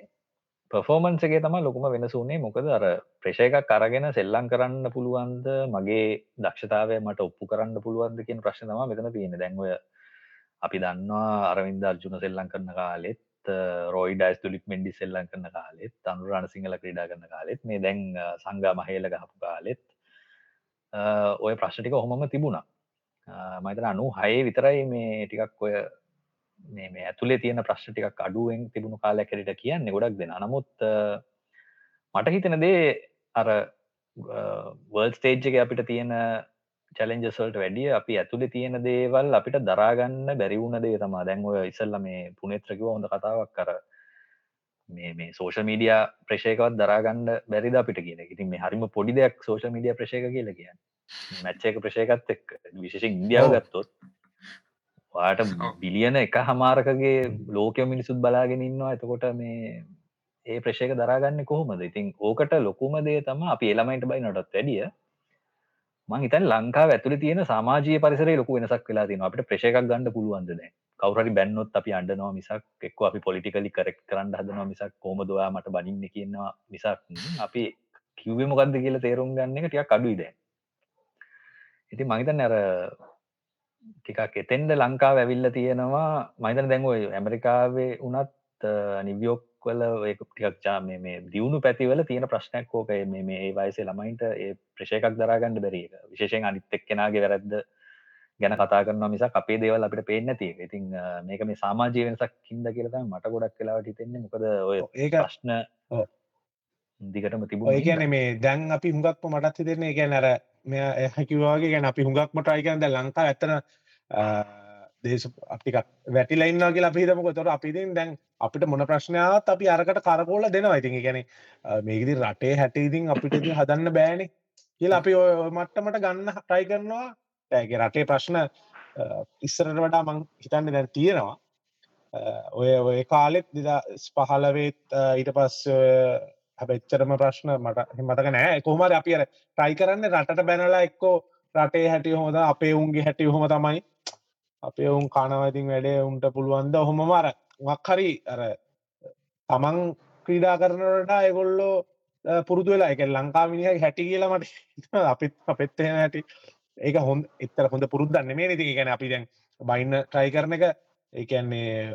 පෆෝමන්සගේ තම ලොකුම වෙනසුනේ මොකද අර ප්‍රේෂ එකක් අරගෙන සෙල්ලං කරන්න පුළුවන්ද? මගේ දක්ෂතාවය මට ඔප්පු කරන්න පුළුවන්ද කියෙන් ප්‍රශ්න තම මෙතන තියෙන දැන්වය අපි දන්නවා අරවින්ද අර්ජුන සෙල්ලං කරන කාලෙත් රෝයි ඩයිස් තුලික් මෙන්ඩි සෙල්ලං කරන කාලෙත් අනුරාණ සිංහල ක්‍රඩා කරන කාලෙත් මේ දැන් සංගා මහේල ගහපු කාලෙත් ඔය ප්‍රශ්ටික ඔහොමම තිබුණා. මතන අනු හයේ විතරයි මේ ටිකක් ඔය මේ මේ ඇතුලේ තියෙන ප්‍රශ්න ටිකක් අඩුවෙන් තිබුණු කාලයක් හැටියට කියන්නේ ගොඩක් දෙන. නමුත් මට හිතෙන දේ අර වර්ල් ස්ටේජ් එක අපිට තියෙන චලෙන්ජස්වල්ට වැඩිය අපි ඇතුළේ තියෙන දේවල් අපිට දරාගන්න බැරිවුණ දේ තමා දැන් ඔය ඉසල්ල මේ පුනෙත්‍රකිව හොඳ කතාවක් කර මේ මේ සෝෂ මීඩිය ප්‍රශයකවත් දරාගන්න බැරිද අපිට කියන ඉතින් මේ හරිම පොඩි දෙයක් සෝෂ මීඩිය ප්‍රශයක කියල කියන්න. ප්‍රශයකත් එක් විශේෂ ඉන්දියාව ගත්තොත් වාට බිලියන එක හමාරකගේ ලෝකය මිනිසුත් බලාගෙන ඉන්නවා. එතකොට මේ ඒ ප්‍රශයක දරාගන්න කොහොමද? ඉතින් ඕකට ලොකුම දේ තම අපි එළමයිට බයි නොටත් වැඩිය මං හිතන් ලංකා ඇතුළ තියෙන සමාජය පරිසර ලොකු වෙනසක් වෙලා තින අපට ප්‍රශයකක් ගන්න පුළුවන්දද කවරරි බැන්නොත් අපි අන්ඩනවා මිසක් එක්ක අපි පොලිටිකලි කරෙක් කරන්න හදනවා මිසක් කෝමදවා මට බනින්න කියන්නවා මිසක්. අපි කිව්වේ මොකක්ද කියලා තේරුම් ගන්න එක ටියක් අඩුයි දැන්. ඉති මහිතන් ඇර ටිකක් එතෙන්ද ලංකාව ඇවිල්ල තියෙනවා. මයිතන දැන්ගොයි ඇමරිකාවේ උනත් නිවියෝක් වල ටිකක් ජා මේ දියුණු පැතිවල තියෙන ප්‍රශ්නයක් කෝක මේ මේ වයිසේ ළමයින්ට ඒ ප්‍රශයකක් දරාගන්න බැරික විශේෂයෙන් අනිත් එක්කෙනගේ වැරද්ද ගැන කතා කරන මිසක් අපේ දේවල් අපිට පේන්න තිය ඉතින් මේක මේ සාමාජය වෙනසක් කින්ද කියලත මට ගොඩක් කලාවට හිතෙන්නේ. මොකද ඔය ඒක ප්‍රශ්න දිගටම තිබු ඔය කියන මේ දැන් අපි හුඟක්ම මටත් හිතෙන්නේ ගැන අර මෙ හැකිවාගේ ගැන අපි හුඟක්ම ටයිකන්ද ලංකා ඇතන දේශ අපික වැටිලයින්නා කියලා අපිහිතමක තොර අපිතින් දැන් අපිට මොන ප්‍රශ්නයාත් අපි අරකට කරකෝල දෙනවා. ඉතින් ගැන මේකදි රටේ හැටඉතින් අපිට හදන්න බෑනේ කියලා අපි ඔය මට්ටමට ගන්න ටයි කරනවා. ඇගේ රටේ ප්‍රශ්න ඉස්සරට වඩා මං හිතන්න දැන් තියෙනවා. ඔය ඔය කාලෙත් දිදා පහලවෙත් ඊට පස් හැබැච්චරම ප්‍රශ්න මට මතක නෑ. කොහමර අපි අර ට්‍රයි කරන්න රටට බැනලා එක්කෝ රටේ හැටි හොද අපේ උන්ගේ හැටි හොම තමයි. අපේ උන් කනවතින් වැඩේ උන්ට පුළුවන්ද හොම මර මක්හරි අර තමන් ක්‍රීඩා කරනට එගොල්ලෝ පුරුදු වෙලා. එක ලංකා මිනිහ හැටි කියලා මට අපිත් අපෙත්තේ හැටි. ඒක හොඳ එත්තර හොඳ පුරුද්දන්න මේ නති ගැන අපි දැන් බයින්න ට්‍රයි කරන එක ඒකන්නේ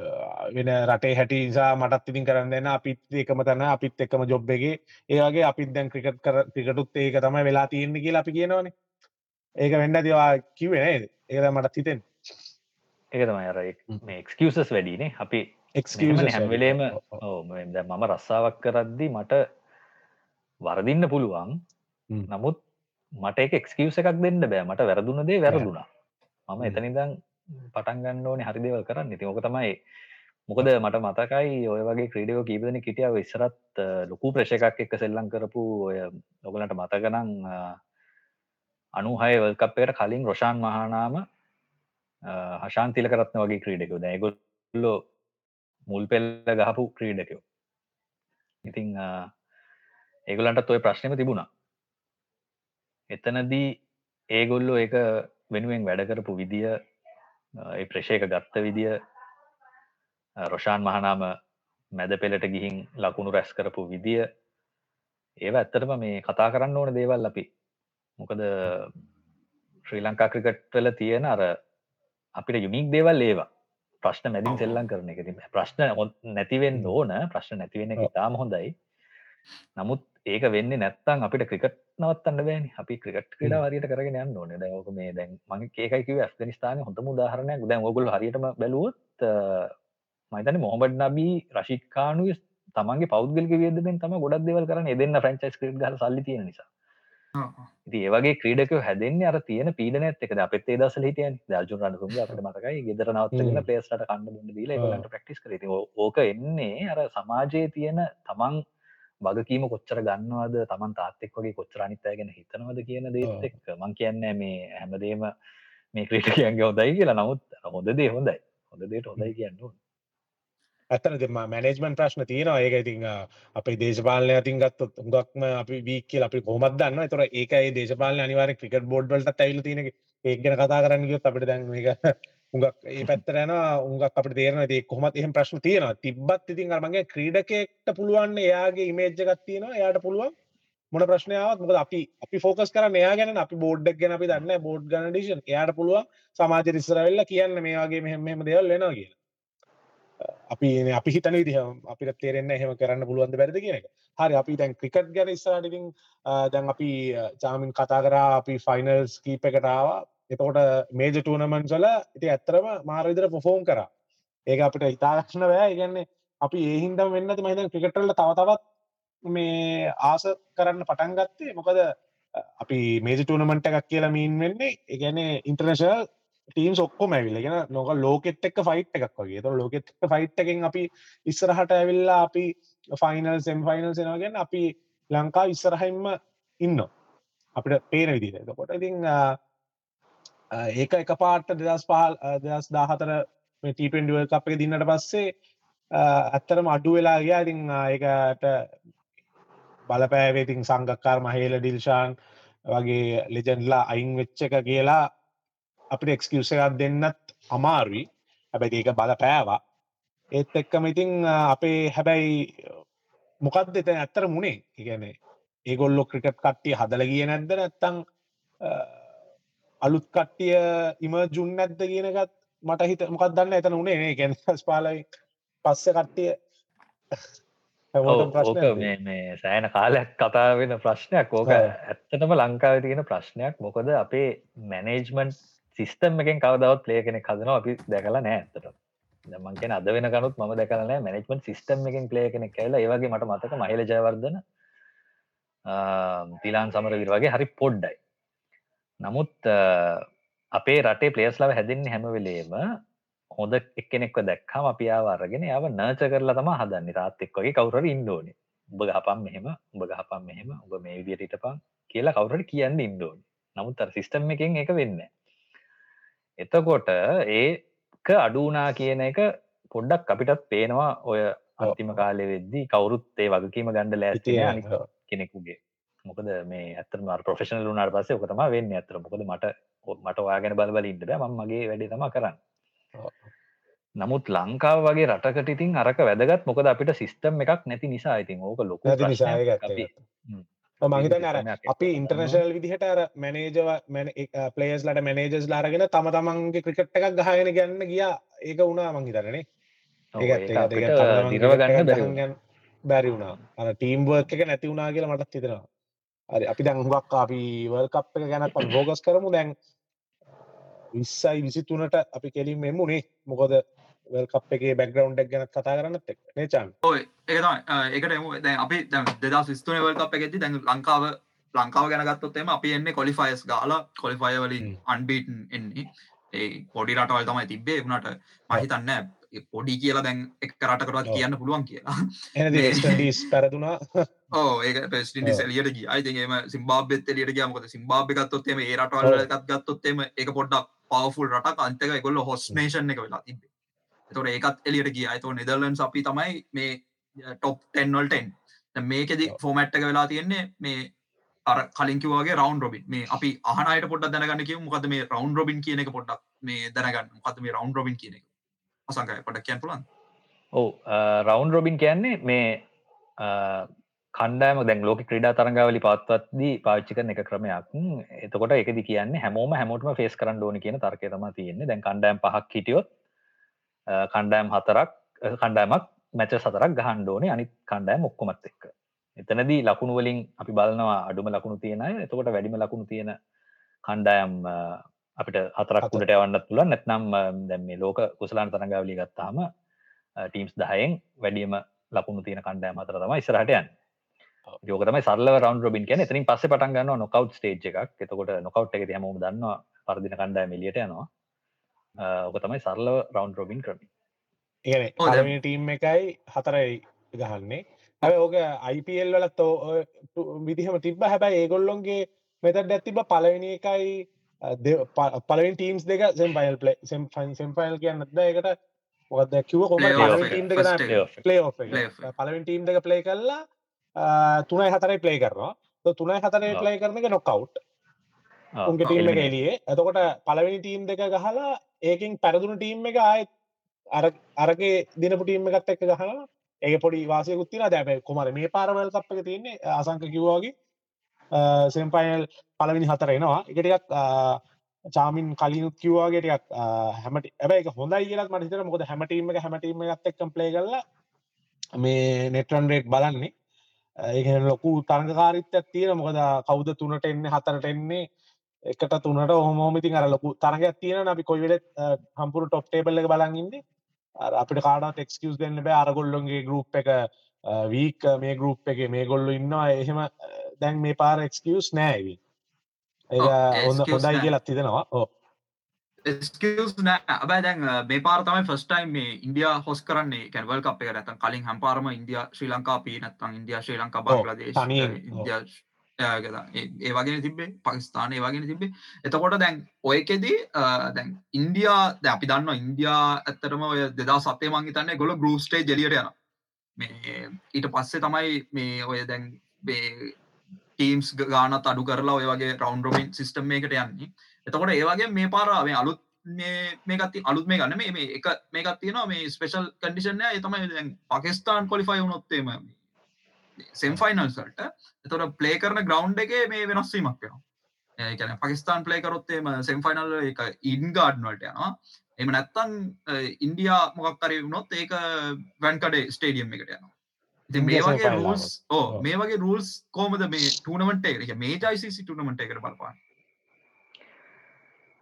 වෙන රටේ හැටි නිසා මටත් ඉතින් කරන්න දෙන්න. අපිත් එකම තැන අපිත් එකම ජොබ්බගේ ඒවගේ අපිත් දැන් ක්‍රිකට් කර ක්‍රිකටුත් ඒක තමයි වෙලා තියෙන්නේ කියලා අපි කියනවනේ. ඒක වෙන්ඩ දවා කිවේ නේද? ඒකද මටත් හිතෙන් ඒක තමයි අර මේ එක්ස්කසස් වැඩිනේ. අපි හැම්වෙලේම මම රස්සාාවක් කරද්දි මට වරදින්න පුළුවන්. නමුත් මට එක එක්ස්කවස එකක් දෙන්න බෑ. මට වැරදුන දේ වැරදුනා. මම එතනිදං පටන්ගන්න ඕනේ හරි දේවල් කරන්න. ඉති ඕක තමයි මොකද මට මතකයි ඔය වගේ ක්‍රඩියෝ කීපදන කිටියාව ඉස්සරත් ලොකු ප්‍රශකක් එක්ක සෙල්ලං කරපු ඔය නොගලට මතගනං අනුහය වල්කප්පයට කලින් රොෂාන් මහානාම හශාන්තිල කරත්න වගේ ක්‍රීඩකෝ දැගොල්ලෝ මුල් පෙල්ල ගහපු ක්‍රීඩකයෝ. ඉතිං ඒගොලන්ට ඔය ප්‍රශ්නම තිබුණා. එතනදී ඒගොල්ලෝ ඒක වෙනුවෙන් වැඩ කරපු විදිය ඒ ප්‍රශයක ගත්ත විදිය රොෂාන් මහනාම මැද පෙළට ගිහින් ලකුණු රැස් කරපු විදිය. ඒව ඇත්තටම මේ කතා කරන්න ඕන දේවල් අපි. මොකද ශ්‍රී ලංකා ක්‍රිකට්වල තියෙන අර අපිට යුනික් දේවල් ඒවා. ප්‍රශ්න මැදින් සෙල්ලං කරන එක ප්‍රශ්න නැතිවෙන් ඕන. ප්‍රශ්න නැතිවෙන ඉතාම හොඳයි. නමුත් ඒක වෙන්න නැත්තන් අපිට ක්‍රිකට් නවත්තන්න බෑන. අපි ක්‍රිකට් ක්‍රඩා වරියට කරගෙන යන්න ඕන. දැක මේ දැන් මගේ ඒකයිකිව ඇස්ගනිස්ථාන හොඳ උදාහරණයක්. දැන් ඔගුල් හරියටම බැලුවොත් මයිතන මොහමඩ් නබී රශිකානු තමන්ගේ පෞද්ගලක වියදෙන් තම ගොඩක් දෙවල් කරන එදන්න ෆ්‍රංචයිස් ක්‍රඩ් ගල සල්ලි තියෙන නිසා ඉති ඒවගේ ක්‍රීඩක හැදෙන්නේ අර තියෙන පීඩන ඇත්තක අපත් දස හිටියන් දජු රන්නකුම අපට මතකයි ගෙදර නවත්තගෙන පේස්ට කන්න බොන්න දීලා ලට ප්‍රක්ටිස් කර. ඕක එන්නේ අර සමාජයේ තියෙන තමන් වගකීම කොච්චර ගන්නවාද? තමන් තාත්තෙක් වගේ කොච්චර අනිත්තය ගැන හිතනවද කියන දේත් එක් මං කියන්න මේ හැමදේම මේ ක්‍රීටකයන්ගේ හොදයි කියලා. නමුත් හොඳ දේ හොඳයි. හොඳ දේට හොඳයි කියන්න ඇතන දෙම මැනේජමන් ප්‍රශ්න තියෙනවා. ඒක ඉතින් අපේ දේශපාලනය අතින් ගත්තොත් හුඟක්ම අපි වීක් කියලා අපි කොහොමත් දන්නවා. ඒතොර ඒකයි දේශපාලන අනිවාර්ය ක්‍රිකට් බෝඩ් වලට ඇවිල්ලා තියෙන ඒක ගැන කතා කරන්න ගියොත් අපිට දැන් මේක උඟක් ඒ පැත්තර යනවා. උඟක් අපට තේරන ඒ කොමත් එහෙම ප්‍රශ්න තියෙනවා. තිබ්බත් ඉතින් අරමගේ ක්‍රීඩකෙක්ට පුළුවන් එයාගේ ඉමේජ්ජකත් තියෙනවා. එයාට පුළුවන් මොන ප්‍රශ්නාවත් මොකද අපි අපි ෆෝකස් කර මෙයා ගැන අපි බෝඩ්ඩක් ගැන අපි දන්න බෝඩ් ගනඩිෂන් එයාට පුළුවන් සමාජ රිස්සරවෙල්ල කියන්න මේයාගේ මෙහෙම දෙවල් වෙනවා කියලා. අපි අපි හිතන විදිහ අපිට තේරෙන්න එහෙම කරන්න පුළුවන්ද බැරිද කියන එක. හරි අපි දැන් ක්‍රිකට් ගැන ඉස්සරටින් දැන් අපි චාමින් කතා කරා අපි ෆයිනල්ස් කීප එකටාවා එතකොට මේජ ටූනමන්ස් වල ඉති ඇත්තරම මාරවිදර පොෆෝම් කර. ඒක අපිට ඉතාලක්ෂණ බෑ. ඉගන්නේ අපි ඒහින්දම් වෙන්න මහිත ක්‍රිකටල්ල තවතවත් මේ ආස කරන්න පටන් ගත්තේ. මොකද අපි මේජ ටනමට එකක් කියලා මීන් වෙන්නේ. එකන ඉන්ටර්නශල් ටීම් ඔක්කොම ඇවිල ගෙන නොක ලෝකෙත් එක් ෆයිට් එකක් වගේ. ත ලෝකෙත් ෆයිට් එකෙන් අපි ඉස්සරහට ඇවිල්ලා අපි ෆයිනල් සෙම් ෆයිනල් සෙනගෙන අපි ලංකා ඉස්සරහයිම්ම ඉන්න අපිට පේන විදිර කොට ඉතින් ඒක එක පාට දෙදස් පහල් දෙදස් දාහතර ටීපෙන්ඩුව අප එක දින්නට පස්සේ ඇත්තරම අඩු වෙලාගේ ඉතින් ඒකට බලපෑවේතින් සංගක්කාර මහේල ඩිල්ෂාන් වගේ ලෙජන්ඩ්ලා අයින් වෙච්ච එක කියලා අපිට එක්ස්කියස එකක් දෙන්නත් අමාරුයි. හැබැයි ඒක බල පෑවා ඒත් එක්කම ඉතිං අපේ හැබැයි මොකක්ද එත ඇත්තර මුණේ ඉගැන ඒගොල්ලො ක්‍රිකට් කට්ටිය හදල කිය නැද්ද නැත්තං අලුත් කට්ටිය ඉම ජුන් නැද්ද කියනකත් මට හිත මොකක් දන්න එතන උනේ? ගැන ස්පාලයි පස්ස කට්ටිය. ඕක මේ සෑන කාලයක් කතා වෙන ප්‍රශ්නයක්. ඕක ඇත්තටම ලංකාව තියෙන ප්‍රශ්නයක්. මොකද අපේ මැනේජ්මන්් සිිස්ටම් එකෙන් කවදවත් ප්ලේ කෙනෙ හදනවා අපි දැකලා නෑ ඇත්තට දමන් කියෙන අද වෙන කනුත් ම දැකලන මැනෙජ්මන්් සිිස්ටම් එකෙන් ප්ලේ කෙනෙක් කියලා ඒවගේ මට මතක මහිල ජයවර්ධන තිලාන් සමර විර වගේ හරි පොඩ්ඩයි. නමුත් අපේ රටේ පලේස්ලාව හැදින්නේ හැමවෙලේම හොඳ එක්කෙනෙක්ව දැක්කම අපි ආවාරගෙන යාව නර්ච කරලා තම හදන්න. තාත් එක්වගේ කවුර ඉන්ඩෝනි උඹ ගහපම් මෙහෙම උඹ ගහපම් මෙහෙම උඹ මේ විදියට පන් කියලා කවුරට කියන්න ඉන්ඩෝනි නමුත් අර සිිස්ටම් එකෙන් එක වෙන්න එතකොට ඒක අඩුනා කියන එක පොඩ්ඩක් අපිටත් පේනවා ඔය අන්තිම කාලෙ වෙද්දී. කවුරුත් ඒ වගකීම ගණඩ ලෑස්තිය කෙනෙකුගේ. මොකද මේ ඇතම ප්‍රෆෙෂනල් වුනාට පස්සේ ඔකතම වෙන්න ඇතර මොකද මට මට වාගෙන බලබල ඉන්නට මගේ වැඩි තම කරන්න. නමුත් ලංකාව වගේ රටකට ඉතින් අරක වැදගත්. මොකද අපිට සිිස්ටම් එකක් නැති නිසා ඉතින් ඕක ලොක මහිතන අර අපි ඉන්ටර්නශල් විදිහට අර මැනේජව පලේස් ලට මැනේජස් ලාරගෙන තම තමන්ගේ ක්‍රිකට් එකක් ගහගෙන ගන්න ගියා. ඒක වුණා මංහිතරනේ ගන්න බැරි වුණා. අන ටීම්බර්ක් එක නැති වුණනා කියලා මටත් හිතෙනවා. හරි අපි දැන් හුඟක් අපි වර්ල්ඩ් කප් එක ගැන අපි ෆෝකස් කරමු. දැන් 20යි 23ට අපි කෙලින්ම එමුනේ. මොකද වර්ල්ඩ් කප් එකේ බෑග්ග්‍රවුන්ඩ් එක ගැන කතා කරන්නත් එක්ක නේ චාන් ඔය ඒක තමයි. ඒකට එමු දැන් අපි දැන් 2023 වර්ල්ඩ් කප් එකේදී දැන් ලංකාව ලංකාව ගැන ගත්තොත් එම අපි එන්නේ කොලිෆයර්ස් ගාලා කොලිෆයර් වලින් අන්බීටන් එන්නේ. ඒ පොඩි රටවල් තමයි තිබ්බේ. වුණාට මම හිතන්නේ පොඩි කියලා දැන් එක් රටකරත් කියන්න පුළුවන් කියලා. පැරදුනා. ඕ ඒ පෙස්ටි සෙලියට ගිය. අයිතිම සිම්බාබෙත් එලියට ගියමකද සිම්බාබ ගත්තොත්තේම ඒ රටවල් එකත් ගත්තොත්තේම එක පොඩ්ඩක් පවෆුල් රට අන්තක ගොල්ල හොස්නේෂන් එක වෙලා තිබේ තොට ඒකත් එලියට ගිය. අයිතෝ නිදල්ලන් අපි තමයි මේ ටොප් ටෙන්වල්ටෙන් මේකෙදි ෆෝමැට්ක වෙලා තියෙන්නේ මේ අර කලින්කිවගේ රවන්් රොබින් මේ අපි අහනයට පොඩ දැනගන්න කිය මොකද මේ රවන්් රොබින් කියන එක පොඩ්ඩක් මේ දැනගන්න. මොකද මේ රවන්් රොබින් කියන එක? අසංකය පොඩක් කියන්න පුලන් ඔව රවන්් රොබින් කියන්නේ මේ කණ්ඩෑම දැන් ලෝක ක්‍රඩා තරංගවලි පත්වත්දී පාච්චි කරන එක ක්‍රමයක්. එතකොට එකදි කියන්නේ හැමෝම හැමෝටම ෆේස් කරන්න ඕන කියන තර්කතම තියෙන්නේ. දැන් කණ්ඩෑම් පහක් හිටියොත් කණ්ඩෑම් හතරක් කණ්ඩෑමක් මැච සතරක් ගහන්්ඩෝනේ අනිත් කණ්ඩෑම් ඔක්කොමත් එක්ක එතනදී ලකුණු වලින් අපි බලනවා අඩුම ලකුණු තියෙනය එතකොට වැඩිම ලකුණු තියෙන කණ්ඩායම් අපිට හතරක් උඩට යවන්නත් පුළුවන් නැත්නම් දැන් මේ ලෝක කුසලාන තරඟාවලිය ගත්තාම ටීම්ස් 10න් වැඩිම ලකුණු තියෙන කණ්ඩායම හතර යන්නේ. ඒක තමයි සරලව රවුන්ඩ් රොබින් කියන්නේ. එතනින් පස්සේ පටන් ගන්නවා නොකවුට් ස්ටේජ් එකක්. එතකොට නොකවුට් එකේදී හැමෝම දන්නවා පරදින කණ්ඩායම එළියට යනවා. ඕක තමයි සරලව රවුන්ඩ් රොබින් ක්‍රමය. ඒ පළවෙනි ටීම් එකයි හතරයි ගහන්නේ. හැබැයි ඕක IPL වලත් විදිහම තිබ්බ. හැබැයි ඒගොල්ලොන්ගේ මෙතඩ් ඇතිබ පළවෙනි එකයි පලවින් ටීම්ස් දෙක සෙම් පයිල් පලේ සෙම් ෆයින් සෙම් පයිල් කියන්නද එකට මොකද කිව කොම ටීම් දෙක පලේ පලවින් ටීම් දෙක ප්ලේ කරලා තුනයි හතරයි ප්ලේ කරනවා. තුනයි හතරේ ප්ලේ කරන එක නොකවුට් උන්ගේ ටීම් එක එලියේ එතකොට පලවෙනි ටීම් දෙක ගහලා ඒකින් පැරදුන ටීම් එක ආයත් අර අරගේ දිනපු ටීම් එකත් එක්ක ගහලා ඒ පොඩි වාසයකුත්තින දැබ කොමර මේ පාරවල් කප් එක තියන්නේ අසංක කිව්වාගේ සෙම්පයිල් පලවිනි හතර එනවා. එකටික් චාමින් කලිනුත් කිවවාගේටක් හැමට ඇබයි හොඳයි කියලත් මටිතර මොකද හැමටීම එක හැමටීම ගත් එක්කම් ප්ලේ කරලා මේ නෙටරන් රේට් බලන්නේ. ඒ ලොකු තරඟකාරිත්ත තියෙන මොකද කෞද තුනට එන්නේ හතරට එන්නේ? එකට තුනට හොමෝමිතින් අර ලොකු තරගයක් තියෙන අපි කොයිවෙලත් හම්පුරු ටොප් ටේබල් එක බලන්ඉන්න අපිට කාඩත් එක්ස්කස් දෙන්න බෑ. අරගොල්ලොන්ගේ ගරුප් එක වීක් මේ ගරුප් එක මේ ගොල්ලු ඉන්නවා. එහෙම දැන් මේ පාර එක්ස්කියස් නෑවි ඒ හොඳ හොඳයි. කියලත් තිදෙනවා ඕ ස්කස් නෑ. අබයි දැන් මේ පාර තමයි ෆස්ටයිම් මේ ඉන්ඩිය හොස් කරන්නේ. කැවල් අප ඇතන් කලින් හැම්පාරම ඉන්දිය ශ්‍රී ලංකා පී නත්තන් ඉන්දිය ශ්‍රී ලංකා බංලදේශ. ඉන්දිය ඒ වගෙන තිබේ පකිස්ාන ඒ වගෙන තිබේ එතකොට දැන් ඔයකෙදී දැන් ඉන්දයා ද අපි දන්න ඉන්දයා ඇත්තරම ඔය දෙදා සතේ මංගි තන්නේ ගොල ගරුස්ටේ ජලියට යන මේ ඊට පස්සේ තමයි මේ ඔය දැන් ටීම්ස් ගානත් අඩු කරලා ඔය වගේ රවන්් රොමින් සිිස්ටම් එකට යන්නේ. එතකොට ඒවගේ මේ පාරාවේ අලුත් මේකත් අලුත් මේ ගන්න මේ එක මේකත් තියෙනවා මේ ස්පේෂල් කඩිෂන තමයි දැන් පකිස්ාන් කොලිෆයි වුණොත්තේම සෙම්ෆයිනල්සල්ට එතොට පලේ කරන ග්‍රවන්් එක මේ වෙනස්වීමක් වෙනවා. ඒකන පකිස්ාන් පලේ කරොත්තේම සෙම්ෆයිනල් එක ඉන්ගාඩ්නවලට යනවා. එම නැත්තං ඉන්ඩියා මොකක්කරය වුණොත් ඒක වැන්කඩේ ස්ටේඩියම් එකට යනවා. ඉතින් මේ වගේ රූල්ස් ඕ ඔව්. මේ වගේ රූල්ස් කෝමද මේ ටනමට එක? මේ ජයිසි ටනමට එකට බලපාන්න?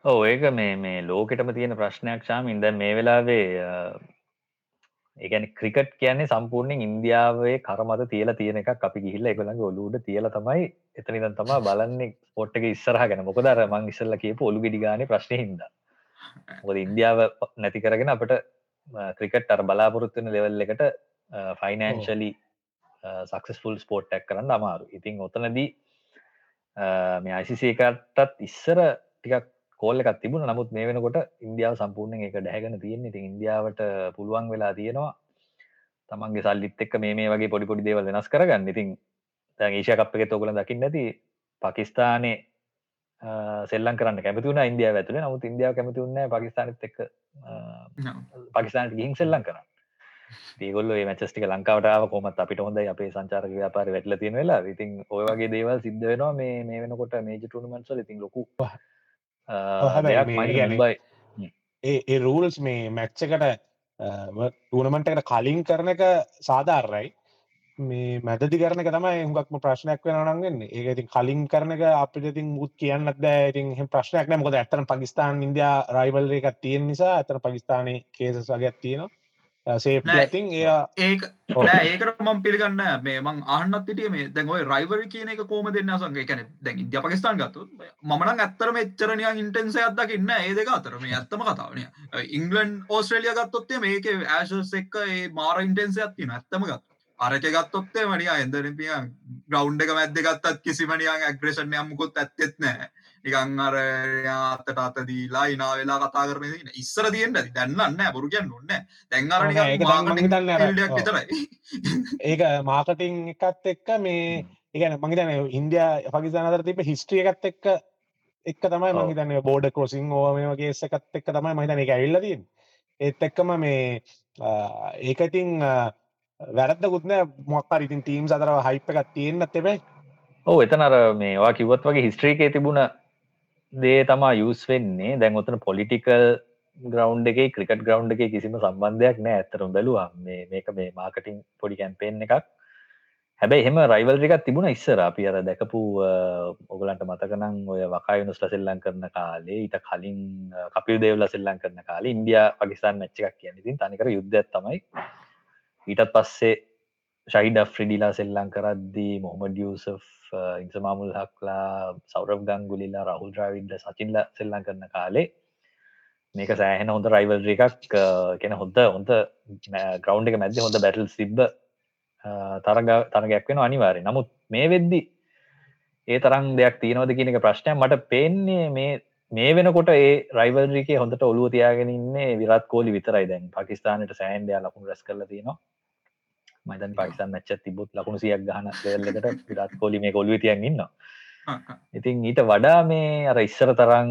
ඕ ඒක මේ මේ ලෝකෙටම තියෙන ප්‍රශ්නයක් ශාමින්. දැන් මේ වෙලාවේ ඒගැන ක්‍රිකට් කියන්නේ සම්පූර්ණයෙන් ඉන්දියාවේ කරමත තියල තියෙන එකක් අපි ගිහිල්ල එකළඟ ඔලුට තියල තමයි එතනිදන් තමා බලන්නේ පොට්ටක ඉස්සරහ ගැන. මොකදර මං ඉස්සල්ල කියපු ඔලු ගිඩි ගාන ප්‍රශ්නය හිද මොද ඉන්දියාව නැති කරගෙන අපට ක්‍රිකට් අර බලාපොරොත්වන ලෙවල් එකට ෆයිනන්ශලි සක්සස්ෆුල් ස්පෝට්ටක් කරන්න අමාරු ඉතින් ඔතනදී මේ අයිසිසේකටත් ඉස්සර ටිකක් කෝල්ල එකක් තිබුණ. නමුත් මේ වෙනකොට ඉන්දියාව සම්පූර්ණය එක ඩැහගෙන තියෙන ඉතින් ඉන්දියාවට පුළුවන් වෙලා තියෙනවා තමන්ගේ සල්ලිත් එක්ක මේ මේ වගේ පොඩි පොඩි දේවල් වෙනස් කරගන්න. ඉතින් දැන් ඒෂය කප් එක තෝකල දකින්න ඇති පකිස්ථානය සෙල්ලන් කරන්න කැමතිවුණ ඉන්දියාව ඇතුළ නමුත් ඉන්දියාව කැමතිවුන්න පකිස්ානත් එක් පකිස්ානට ගිහින් සෙල්ලන් කරන්න. ඒගොල්ල මචස්ටික ලංකාවටාව කොමත් අපිට හොඳයි. අපේ සංචාරක ව්‍යාපාර වැටල තියෙන වෙලා ඉතින් ඔය වගේ දේවල් සිද්ධ වෙනවා මේ මේ වෙනකොට මේජ ටුනමන්සල ඉතින් ලොකු ඒ රූල්ස් මේ මැච්චකට ටනමට එකට කලින් කරන එක සාධාරයි මේ මැදදි කරන තමයි හුඟක්ම ප්‍රශ්නයක් වෙන නන්ගන්න ඒක ඉතින් කලින් කරන එක අපිට ඉතින් මුත් කියන්නත් දෑ ඉතින් ප්‍රශ්නයක් නෑ. මොකද ඇත්තන පකිස්ාන් ඉන්දයා රයිවල් එකක් තියෙන නිසා ඇතන පකිස්ානය කේසස් වගේක් තියෙනවා නෑ. ඇතින් එයා. නෑ ඒකට මම පිළිගන්න මේ මං ආහන්නත් හිටිය මේ දැන් ඔය රයිවර් කියන එක කොහොම දෙන්න සංග කැන දැන් ඉන්දිය පකිස්ාන් ගත්තු මන ඇත්තරම එච්චරනය ඉන්ටෙන්සේ අදකින්න ඒ දෙක අතර. මේ ඇත්තම කතාවනය ඉංගලන් ඕස්ට්‍රලිය ගත්තොත්තේ මේක ඇශස් එක්ක ඒ මාර ඉන්ටෙන්සේ ඇත්තින ඇත්තම ගත් අරක ගත්තොත්තේ මනිය එදරපිය ගෞන්් එක මැද්ද ගත්තත් කිසිමනියන් ඇග්‍රේෂණ යම්මුකුත් ඇත්තෙත් නෑ නිකං අර අත්තට අත දීලා ඉනා වෙලා කතා කරන දන ඉස්සර තියෙන්ට ඇති. දැන්නන්න බොරු කියන්න ඔන්න ඔව් නෑ, ඒක මාකටිං එකත් එක්ක මේ ඒගන මහිතන ඉන්දයා පකිස්ාන අතර තිබ හිස්ට්‍රිය එකත් එක්ක එක් තමයි. මහිතන බෝඩ කරසිං ඕ මේ වගේ එකත් එක්ක තමයි මහිතන එක ඇල්ලදීන් ඒත් එක්කම මේ ඒකඉතින් වැරදකුත්න මොක්කර ඉතින් ටීම් අතර හයිප එකත් තියෙන්න්න තෙබයි ඕ එතන අර මේවා කිවත් වගේ හිස්ට්‍රීකේ තිබුණ දේ තමා යස් වෙන්නේ. දැන් ඔතන පොලිටිකල් ග්‍රවන්් එක ක්‍රිකට ග්‍රවන්් එක කිසිම සම්බන්ධයක් නෑ ඇතරම් බැලවා මේ මේක මේ මාකටිං පොඩි කැම්පේෙන් එකක්. හැබැයි එහෙම රයිවල් එකක් තිබුණ ඉස්සර අපි අර දැකපු ඔගලන්ට මතකනං ඔය වකායුනුස්ල සෙල්ලං කරන කාලේ ඊට කලින් කපිල් දේවල සෙල්ලං කරන කාලේ ඉන්දිය පකිස්ාන් මච්ච එකක් කියන ඉතින් තනිකර යුද්ධයක් තමයි. ඊටත් පස්සේ ශයිඩ ෆ්‍රිඩිලා සෙල්ලං කරද්දී මොහමඩ යසෆ් ඉන්සමාමුල් හක්ලා සෞරබ් ගංගුලිලා රහුල් ්‍රවිඩ්ඩ සචිල්ල සෙල්ලං කරන කාලේ මේක සෑහෙන හොඳ රයිවල් එකක්. කෙන හොඳ හොඳ ග්‍රවන්් එක මැද හොඳ බැටල් සිබ්බ තරග තරගයක් වෙන අනිවාරය නමුත් මේ වෙද්දි ඒ තරම් දෙයක් තියනවද කියන එක ප්‍රශ්නය මට පේන්නේ මේ මේ වෙනකොට ඒ රයිවල්රිකේ හොඳට ඔලුව තියාගෙන ඉන්නේ විරත් කෝලි විතරයි දැන්. පකිස්ානට සෑන්ඩය ලකුණු රැස් කරල තියෙනවා. මයිතන් පකිස්ාන් මච්ච තිබුත් ලකුණු සියක් ගහන දෙල්ලකට විරත් කෝලි මේ කොල්ුව තියන් ඉන්න ඉතින් ඊට වඩා මේ අර ඉස්සර තරං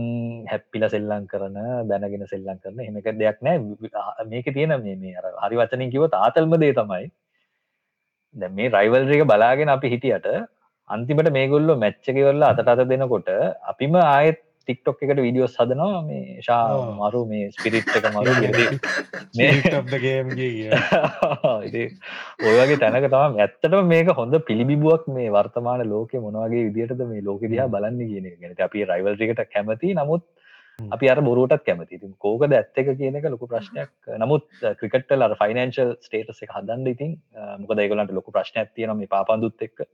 හැප්පිල සෙල්ලං කරන දැනගෙන සෙල්ලං කරන එමක දෙයක් නෑ. මේක තියෙන මේ මේ අර හරි වචනින් කිව තාතල්ම දේ තමයි. දැ මේ රයිවල්රික බලාගෙන අපි හිටියට අන්තිමට මේගොල්ලො මැච්චකවල්ල අතට අත දෙනකොට අපිම ආයත් ටික්ටොක් එකට විඩියෝස් හදනවා මේ ශා. මරු මේ ස්පිරිට් එක මරු ගේම්ගේ ඉතින් ඔය වගේ තැනක තම ඇත්තටම මේක හොඳ පිළිබිබුවක් මේ වර්තමාන ලෝක මොනවගේ විදිටද මේ ලෝක දිහා බලන්න කියන එක. ගැන අපි රයිවල්රිකට කැමති නමුත්. අපි අර බොරුවටත් කැමති ඉතින් කෝකද ඇත්ත එක කියන එක ලොකු ප්‍රශ්නයක්. නමුත් ක්‍රිකට්ටල් අර ෆයිනන්ශල් ස්ටේටස් එක හදන්න ඉතින් මොක දයිගලන්ට ලොකු ප්‍රශ්නයක් තියෙන මේ පාපන්දුත් එක්ක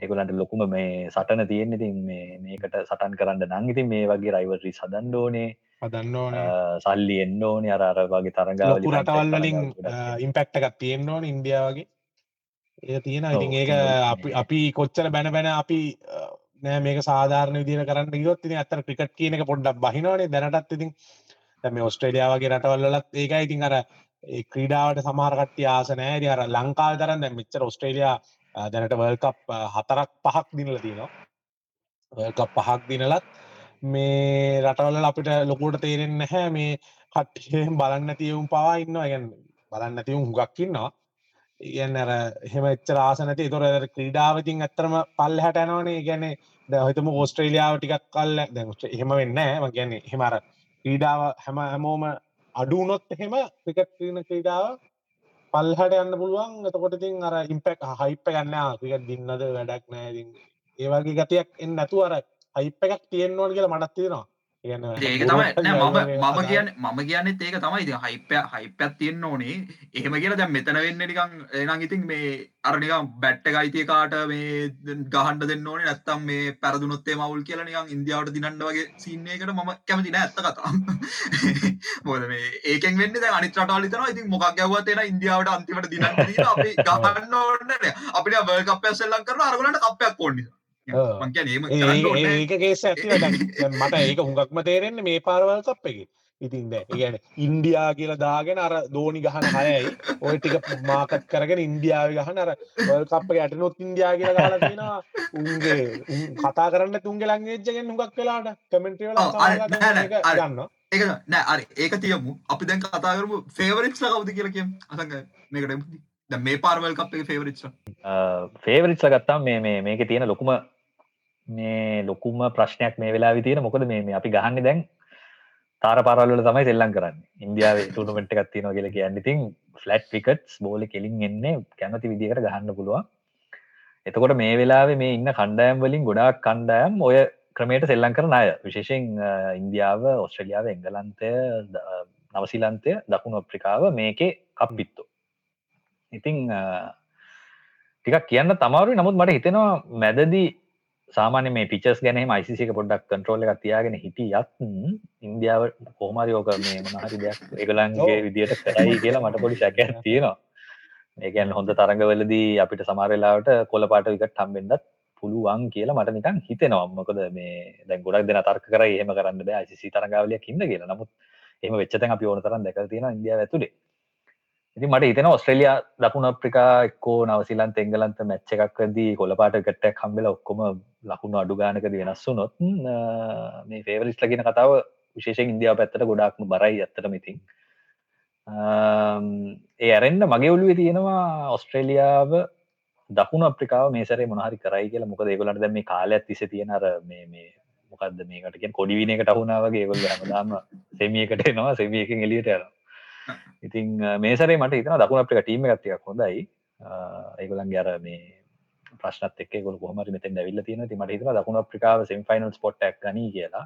එකුලන්ට ලොකුම මේ සටන තියෙන ඉතින් මේ මේකට සටන් කරන්න නං ඉතින් මේ වගේ රයිවරි සදන්ඩෝනේ හදන්න ඕන. සල්ලි එන්න ඕනේ. අර අර වගේ ලොකු රටවල් වලින් ඉම්පෙක්ට එකක් තියෙන්න්න ඕන ඉන්දියාවගේ ඒ තියෙන ඉතින් ඒක අපි අපි කොච්චර බැන බැන අපි නෑ මේක සාධාරණ විදිර කරන්න ගොත් ඉතින් අතර ක්‍රිකට් කියන එක පොඩ්ඩක් බහිනවනේ දැනටත් ඉතින්. දැම ඔස්ට්‍රේලියාවගේ රටවල්ලත් ඒක ඉතින් අර ක්‍රීඩාවට සමාරකට්ටි ආසනෑ අර ලංකාව තරන්න මෙච්චර ඔස්ට්‍රේලයා දැනට වල්කප් හතරක් පහක් දිනල තියෙනවා. කප් පහක් දිනලත් මේ රටවල්ල අපිට ලොකුට තේරෙන් නැහැ. මේ කට්ටිය බලන්න තියවුම් පවා ඉන්න ගැන් බලන්න තියවුම් හුගක්කින්නවා ඉගන්න අර එහෙම එච්චර ආසනති තොර ක්‍රීඩාවතින් ඇත්තරම පල්ල හැට යනවනේ. ගැන දහිතම ඕස්ට්‍රේලියාව ටිකක් කල්ල දැ එහෙම වෙන්න ම ගැන්නේ හෙමර ක්‍රීඩාව හැම හැමෝම අඩුනොත් එහෙම ක්‍රිකට් ක්‍රීන ක්‍රීඩාව පල්හට යන්න පුළුවන්. එතකොට තින් අර ඉම්පෙක් හයිප ගන්න ක්‍රිකට් දින්නද වැඩක් නෑති ඒවගේ ගතියක් එන්න නැතු අර හයිප එකක් තියෙන්න්නවල් කියලා මටත් තියෙනවා. ඒක තමයි මම මම කියන්න මම කියන්න ඒක තමයි. ඉති හයිපය හයිපත් තියන්න ඕනේ. එහෙම කියලා දැම් මෙතන වෙන්න නිකං එනම් ඉතින් මේ අරනිකම් බැට්ට ගයිතිකාට මේ ගහන්ඩ දෙන්න ඕනේ නැත්තම් මේ පැරදුනොත්තේ මවුල් කියලා නිකං ඉන්දියාවට දිනන්න වගේ සින්නේකට මම කැමති නෑ ඇත්ත කතා. මොද මේ ඒකෙන් වෙන්න දැ අනිත්‍රටවල් තන ඉතින් මොකක් ගැවතෙන ඉන්දියාවට අන්තිමට දිනන්න ගහන්න ඕන්න අපිට වර්කපය සෙල්ලන් කරන අරගලට කපයක් ඕන්නේ ඒක කේස ඇති මට ඒක හුඟක්ම තේරෙන්නේ මේ පාරවල් කප් එක. ඉතින් දැ ගැන ඉන්ඩියා කියලා දාගෙන අර දෝනි ගහන හයයි. ඔය ටික මාකත් කරගෙන ඉන්දියාව ගහන අර කප්ප ඇටනොත් ඉන්දයා කියලා දාලා තියෙනවා. උන්ගේ කතා කරන්න තුන්ගේ ලංගේජ්ජගෙන් හුඟක් වෙලාට කමෙන්ට්‍රල ගන්න ඒක නෑ අර ඒක තියමු. අපි දැන් කතා කරමු ෆේවරික්ස් කවුද කියලා කියම්. අසඟ මේකට ද මේ පාර්වල් කප් එක ෆේවරිච් ෆේවරිච්ස ගත්තාම් මේ මේක තියෙන ලොකුම මේ ලොකුම ප්‍රශ්නයක් මේ වෙලා විතියෙන මොකද මේ අපි ගහන්න දැන් තාර පරල්ල තමයි සෙල්ලම් කරන්න. ඉන්දියාව තුනමට එකත්තින කියල කියන්න. ඉතින් ෆලට් ටිකට්ස් බෝල කෙලින් එන්නේ කැමති විදිකට ගහන්න පුළුවන්. එතකොට මේ වෙලාවේ මේ ඉන්න කණ්ඩෑම් වලින් ගොඩාක් කණ්ඩෑම් ඔය ක්‍රමයට සෙල්ලං කරන අය. විශේෂෙන් ඉන්දියාව ඔස්ට්‍රලියාව එංගලන්තය නවසිලන්තය දකුණු අප්‍රිකාව මේකේ කප්බිත්තු ඉතිං ටිකක් කියන්න තමාරු නමුත් මට හිතෙනවා මැදදී සාමාන්‍ය මේ පිචස් ගැන මයිසික පොඩ්ඩක් කන්ට්‍රෝල එකක් තියාගෙන හිටිය යත් ඉන්දියාව කෝමරියෝක මේ මනහරි දෙයක් එකලන්ගේ විදියට කරයි කියලා මට පොඩි සැකයක් තියෙනවා. ඒකන් හොඳ තරඟවලදී අපිට සමාරලාවට කොල පාට විකට හම්බෙන්ඩත් පුළුවන් කියලා මට නිකන් හිතෙනවා. මොකද මේ දැන් ගොඩක් දෙන තර්ක කර එහෙම කරන්න බෑ යිසි තරගාවලයක් ඉන්න කියලා. නමුත් එහම වෙච්චතැන් අපි ඕන තරන් දැක තියෙන ඉදියාව ඇතුළේ ඉති මට හිතන ඔස්ට්‍රේලියයා දකුණ අප්‍රිකා එක්කෝ නවසිලන්ත එංගලන්ත මැච්ච එකක්දී කොළපාට ගට්ටක් හම්බෙල ඔක්කොම ලකුණු අඩුගානකද වෙනස් වුනොත් මේ ෆේවරිස් ලගෙන කතාව විශේෂ ඉන්දියාව පැත්තට ගොඩක්ම බරයි ඇත්තට මිතින් ඒ ඇරෙන්න්න මගේ ඔලුවේ තියෙනවා ඔස්ට්‍රේලියාව දකුණු අප්‍රිකාව මේසරේ මොනහරි කරයි කියලා. මොක ඒගලට දැම මේ කාලයක් තිස තියෙනර මේ මේ මොකක්ද මේකටකෙන් කොඩිවිනකට අහුණාවගේ ගොල්ල හමදාම සෙමියකට නවා සෙමියකින් එලියට යනවා. ඉතින් මේසරේ මට හිතන දකුණ අපික ටීම ගත්තියක් හොඳයි. ඒගොලන් ගැර මේ ප්‍රශ්නත් එක් ගොල කොහමරි මෙතෙන් ඇවිල්ල තියෙන ති මට හිතන දකුණ අප්‍රිකාව සෙම්ෆයිනල් ස්පොට්ක් ගන කියලා.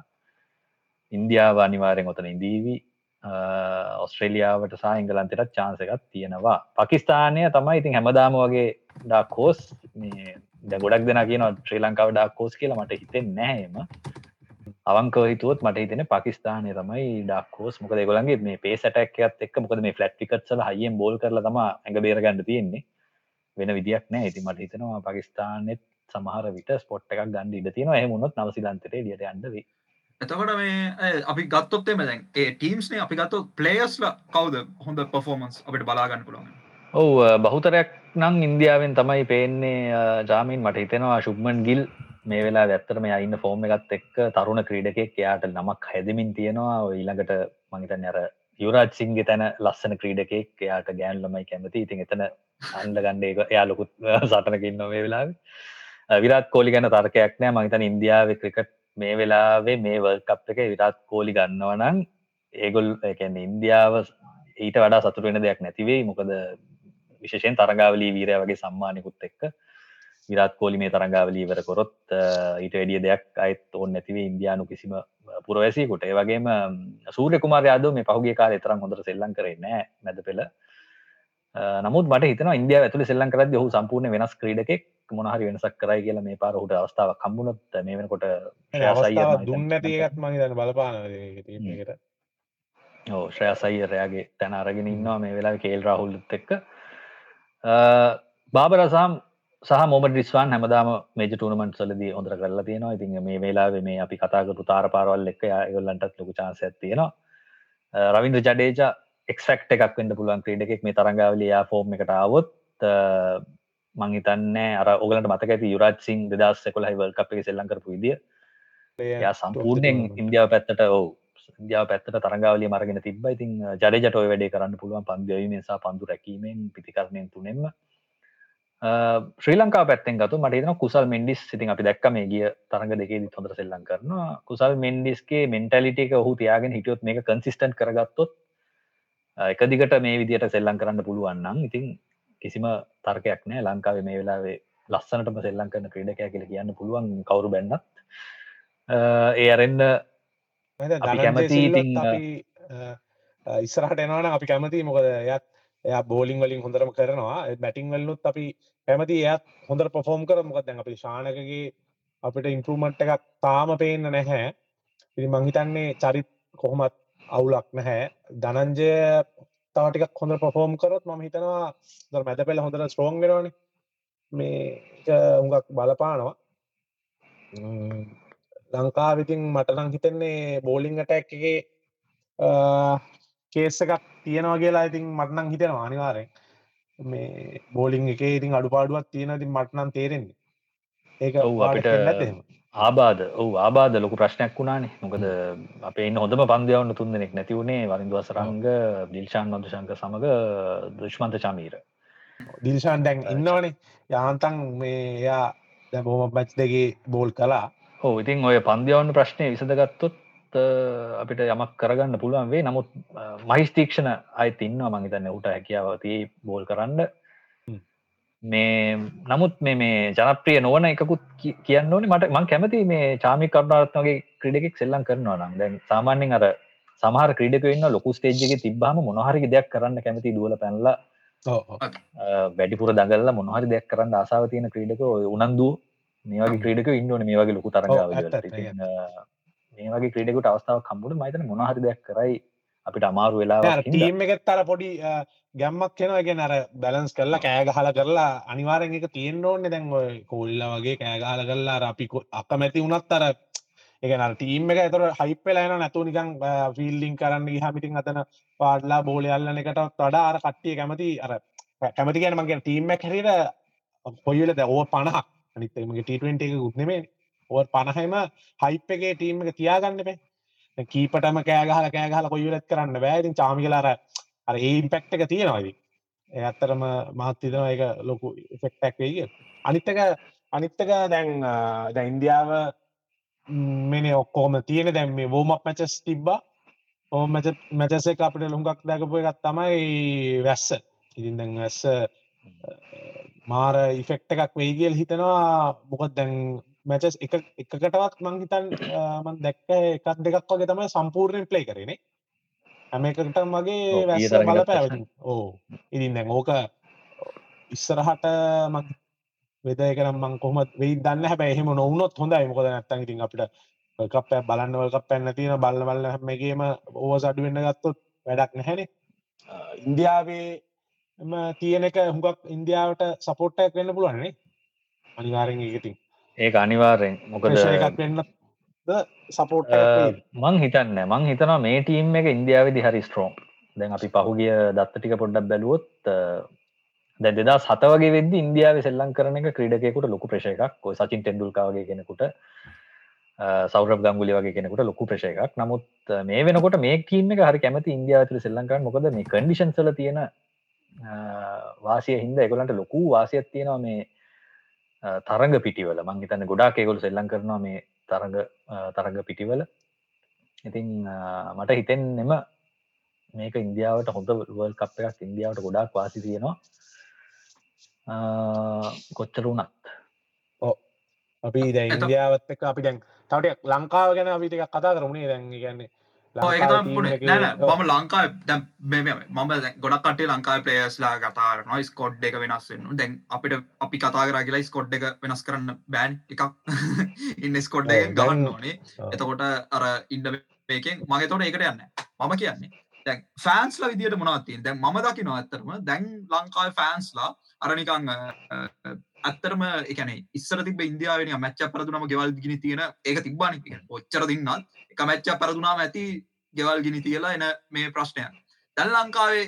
ඉන්දියාව අනිවාරෙන් ඔතන ඉදීවී ඔස්ට්‍රේලියාවට සහ ඉංගලන්තෙටත් චාන්සකත් තියෙනවා. පකිස්ථානය තමයි ඉතින් හැමදාම වගේ ඩාකෝස් මේ ද ගොඩක් දෙෙන කියන ශ්‍රී ලංකාව ඩාකෝස් කියලා මට හිතෙන් නැහෙම අවංකව හිතුවත් මට හිතන පකිස්ානය තමයි ඩක්කෝස් මොක ගොලන්ගේ මේ පේසටක්කත් එක් මොකද මේ ෆලට් ටිකට්සල හයියෙන් බෝල් කරල තම ඇඟ බේරගන්න තියෙන්නේ. වෙන විදික් නෑ. ඉති මට හිතනවා පකිස්ානෙත් සමහර විට ස්පොට් එකක් ගන්න ඉඩ තියෙන එහමුණොත් නවසිලන්තේ ඩියට අන්ඩවේ එතකොට මේ අපි ගත්තොත්තේ මෙදැන් ඒ ටීම්ස්නේ අපි ගත්තු පලේස්ල කවද හොඳ පොෆෝමන්ස් අපිට බලාගන්න පුළුවන්? ඔවු බහුතරයක් නං ඉන්දියාවෙන් තමයි පේන්නේ ජාමීන් මට හිතෙනවා ශුබ්මන් ගිල් මේ වෙලා ඇත්තරම අයින්න ෆෝර්ම් එකත් එක්ක තරුණ ක්‍රීඩකෙක් එයාට නමක් හැදමින් තියෙනවා. ඊළඟට මහිතන් අර යුරාජ් සිංගේ තැන ලස්සන ක්‍රීඩකෙක් එයාට ගෑන් ළමයි කැමති. ඉතින් එතන අන්ඩ ගණ්ඩේ එයාලොකුත් සටනකින්න මේ වෙලා විරත් කෝලි ගැන තර්කයක් නෑ. මහිතන ඉන්දියාව ක්‍රිකට් මේ වෙලාවේ මේ වල් කප් එක විරත් කෝලි ගන්නවනං ඒගොල් එකැන ඉන්දියාව ඊට වඩා සතුරෙන දෙයක් නැතිවෙයි මොකද විශෂයෙන් තරගාවලී වීරය වගේ සම්මානකුත් එක්ක විරත් කෝලි මේ තරංගාවලී වර කොරොත් ඊට වැඩිය දෙයක් අයිත් ඕන්න නැතිවේ ඉන්දයානු කිසිම පුරවැසිකුට ඒ වගේම සූර්ය කුමාර යාද මේ පහුගේ කාල තරම් හොඳට සෙල්ලං කරන්නේ මැද පෙළ නමුත් මට හිතන ඉන්දිය ඇතුළ සෙල්ලං කරද හු සම්පූර්ණ වෙනස් ක්‍රීඩකෙක් මොනහරි වෙනසක් කරයි කියලා මේ පාර හුට අවස්ථාව කම්බුණොත් මේ වෙනකොට අවස්ථාව දුන්න තියකත් මගේ දන්න බලපාන එකට. ඕ ශ්‍රයසයිරයාගේ තැන අරගෙන ඉන්නවා මේ වෙලා කේල් රාහුල්ලුත් එක්ක. බාබරසාම් සහ මොම ඩිස්වාන් හැමදාම මේජ ටනමට සලදී හොඳර කරලා තියෙනවා. ඉතින් මේ වෙලාවේ මේ අපි කතාගතු තාර පාරවල් එක්ක යගොල්ලන්ටත් ලොකු චාන්ස තියෙනවා. රවින්ද්‍ර ජඩේජ එක්ක් එකක් වන්න පුළුවන් ක්‍රඩ එකෙක් මේ තරංගාවලයා ෆෝර්ම් එකට අවොත් මංහිතන්න අර ඔගලට මතක ඇති යුරාත් සිං දෙදස් සෙකොල හයිවල් අප එක සෙල්ලං කරපු විදිිය. යා සම්පූර්ණයෙන් ඉන්දියාව පැත්තට ඔවු ඉන්දියාව පැත්තට තරංගාවලිය මරගෙන තිබ ඉතින් ජඩජට ඔය වැඩේ කරන්න පුළුවන්. පන්දවීමසා පන්දු රැකීමෙන් පිතිකරණයෙන් තුනෙන්ම ශ්‍රී ලංකා පැත්තෙන් ගතු මටන කුසල් මෙන්ඩිස් සිතින් අපි දැක්ක මේ ගිය තරඟ දෙකේ හොඳ සෙල්ලං කරනවා. කුසල් මෙන්ඩිස්ගේ මෙන්ටලිටික ඔහු තියාගෙන හිටියොත් මේක කන්සිස්ටන් කරගත්තොත් එක දිගට මේ විදියට සෙල්ලං කරන්න පුළුවන්නම් ඉතින් කිසිම තර්කයක් නෑ ලංකාවේ මේ වෙලාවේ ලස්සනටම සෙල්ලං කරන ක්‍රඩකය කියල කියන්න පුළුවන් කවරු බැන්නත්. ඒ අරෙන්න්න කැමති ඉස්සරහට එනවාන අපි කැමති මොකද යත් එයා බෝලිං වලින් හොඳරම කරනවා. බැටිං වලනුත් අපි කැමති එයත් හොඳර පොෆෝම් කර. මොකක් දැන් අපි ශානකගේ අපිට ඉන්පරමට් එකක් තාම පේන්න නැහැ. ඉරි මංහිතන්නේ චරිත් කොහොමත් අවුලක් නැහැ. ධනංජය තවටික හොඳ පොෆෝම් කරොත් ම හිතනවා දර මැත පෙළ හොඳර ස්ට්‍රෝන් වෙනවාන. මේ උඟක් බලපානවා. ලංකා විතින් මටනං හිතන්නේ බෝලිං අටැක්ගේ කේස එකක් තියෙනවා කියලා ඉතින් මටනං හිතෙනවා අනිවාරෙන් මේ බෝලිං එක ඉතින් අඩුපාඩුවක් තියෙන ති මටනන් තේරෙන්නේ. ඒක අපිට ආබාධ ඔහු ආබාධ ලොකු ප්‍රශ්නයක් වුණානේ. මොකද අපේ ඉන්න හොඳම පන්දයවන්න තුන් දෙනෙක් නැතිවුණේ වරින්දුව සරංග දිල්ශාන් මදුශංක සමඟ දෘෂ්මන්ත චමීර දිල්ශාන් දැන් ඉන්නවනේ. යාන්තන් මේ එයා දැ බොහම බච් දෙගේ බෝල් කලා හෝ ඉතින් ඔය පන්දියවන්න ප්‍රශ්නය විසඳගත්තොත් අපිට යමක් කරගන්න පුළුවන් වේ නමුත් මහිස්තීක්ෂණ අයි ඉන්න මංහිතන්න උට හැකියාවති බෝල් කරන්න. මේ නමුත් මේ මේ ජනප්‍රිය නොවන එකකුත් කියන්න ඕනේ. මට මං කැමති මේ චාමි කරුණාරත්නගේ ක්‍රඩෙක් සෙල්ලම් කරනවා නම්. දැන් සාමාන්‍යෙන් අර සමහර ක්‍රඩක ඉන්න ලොකු ස්ටේජ්ගේ තිබ්බහම මොනහරි දෙයක් කරන්න කැමති දුවල පැනලා වැඩිපුර දගල්ල මොනහරි දෙයක් කරන්න ආසාාව තියෙන ක්‍රීඩක උනන්දුව. මේ වගේ ක්‍රීඩක ඉන්නවන මේ වගේ ලොකු තරගාව මේ වගේ ක්‍රඩකට අවස්ථාව කම්බුට මයිතන මොනහරි දෙයක් කරයි. අපිට අමාරු වෙලා ටීම් එකත් අර පොඩි ගැම්මක් කෙනගෙන අර බැලන්ස් කරලා කෑගහල කරලා අනිවාරෙන් එක තියෙන්න්න ඕන්න දැන් කොල්ල වගේ කෑගහල කරලා අපි අකමැති වුණත් අර එකන ටීම් එක තර හයිපලන නැතු නිකන් ෆිල්ලිං කරන්න හමිටින් අතන පාඩලා බෝලයල්ලන එකට වඩා අර කට්ටිය කැමති අර කැමති ගැන මගේ ටීම්ම හැරිට පොයිල ද ඕ පණහක්. අනිත්තමගේ ටීටෙන්ට එක ගුත්නෙමේ ඕ පණහම හයිප් එකගේ ටීම් එක තියාගන්න පේ කීපටම කෑගහල කෑගහල කොයිලත් කරන්න බෑතින් චාමිකලාර අර ඒ ඉම්පෙක්ට එක තියෙනවාද ඇත්තරම මහත්තිතන එක ලොකු ෆෙක්ටක් වේග අනිත්තක අනිත්තක දැන් ද ඉන්දියාව මෙන ඔක්කෝම තියෙන දැම් මේ වෝමක් මැචස් තිබ්බා. ඕ මැච මැචස එක අපිට ලුඟක් දැකපු එකත් තමයි වැස්ස. ඉතින් දැන් වැස්ස මාර ඉෆෙක්ට එකක් වෙයිගල් හිතනවා. මොකත් දැන් මැචස් එක එකකටවත් මංහිතන් මන් දැක්ක එකක් දෙකක් වගේ තමයි සම්පූර්ණයෙන් ප්ලේ කරනේ හැම එකටම් වගේ වැස්ස බල පැවති ඕ ඉතින් දැන් ඕක ඉස්සරහට මං වෙද එකනම් මං කොහොම වෙයි දන්න හැබ එහෙම නොවනොත් හොඳයි. මොකද නැත්තන් ඉතින් අපිට කප බලන්නවල්ක පැන්න තියෙන බල්ල බල්ල හැමගේම ඕව සඩුවෙන්න ගත්තොත් වැඩක් නැහැනේ ඉන්දියාවේ තියෙන එක හුඟක් ඉන්දියාවට සපෝට්ටයක් වෙන්න පුළුවන්නේ අනිවාරෙන් එකතින් ඒක අනිවාර්යෙන්. මොකද වෙන්න සපෝට් මං හිතන්න මං හිතනවා මේ ටීම් එක ඉන්දියාවදි හරි ස්ට්‍රෝම් දැන් අපි පහුගිය දත්ත ටික පොඩ්ඩක් බැලුවොත් දැ දෙදා සත වගේ වෙද ඉන්දියාව සෙල්ලං කරන එක ක්‍රඩකෙකුට ලොකු ප්‍රශ එකක්. සචින් ටෙන්ඩුල්කාවගේ කෙනෙකුට සෞරබ් ගංගුලි වගේ කෙනෙකුට ලොකු ප්‍රශ එකක්. නමුත් මේ වෙනකොට මේ කීම එක හරි කැමති ඉන්දියාවතුර සෙල්ලංකරන්න මොකද මේ කඩිෂන්සල තියෙන වාසිය හින්ද එකොලන්ට ලොකු වාසියක් තියෙනවා මේ තරග පිටිවල. මං හිතන්න ගොඩා කෙගොල් සෙල්ලං කරනවා මේ තරග තරග පිටිවල. ඉතින් මට හිතෙන් එම මේක ඉන්දියාවට හොඳ වල් කප් එකක් ඉන්දියාවට ගොඩක් වාසි තියෙනවා. කොච්චර වුනත් අපි දැ ඉන්දියාවත් එක අපි දැන් තවටයක් ලංකාව ගැන අපිට කතා කරමුණේ දැන් ගන්නේ මම ලංකා මම ගොඩක් කටේ ලංකායි පලේස්ලා කතාරන ස්කොඩ් එක වෙනස් වෙන්න. දැන් අපිට අපි කතා කර කියලා ස්කොඩ් එක වෙනස් කරන්න බෑන්. එකක් ඉන්න ස්කොඩ් එක ගන්න ඕනේ. එතකොට අර ඉන්ඩ මේකෙන් මගේ තොට ඒකට යන්න මම කියන්නේ දැන් ෆෑන්ස්ල විදිට මොනවත්තින් දැන් ම දකි නොඇත්තරම දැන් ලංකායි ෆෑන්ස්ලා අරනිකං ඇත්තරම එකන ඉස්සර තිබ ඉන්දියාවෙන මච්ච පරදුනම ගෙවල් ගිනි තියෙන ඒක තිබ්බානි. ඔච්චර දින්නත් එක මච්ච පරදුනාම ඇති ගෙවල් ගිනි තියලා එන මේ ප්‍රශ්නයක් දැල් ලංකාවේ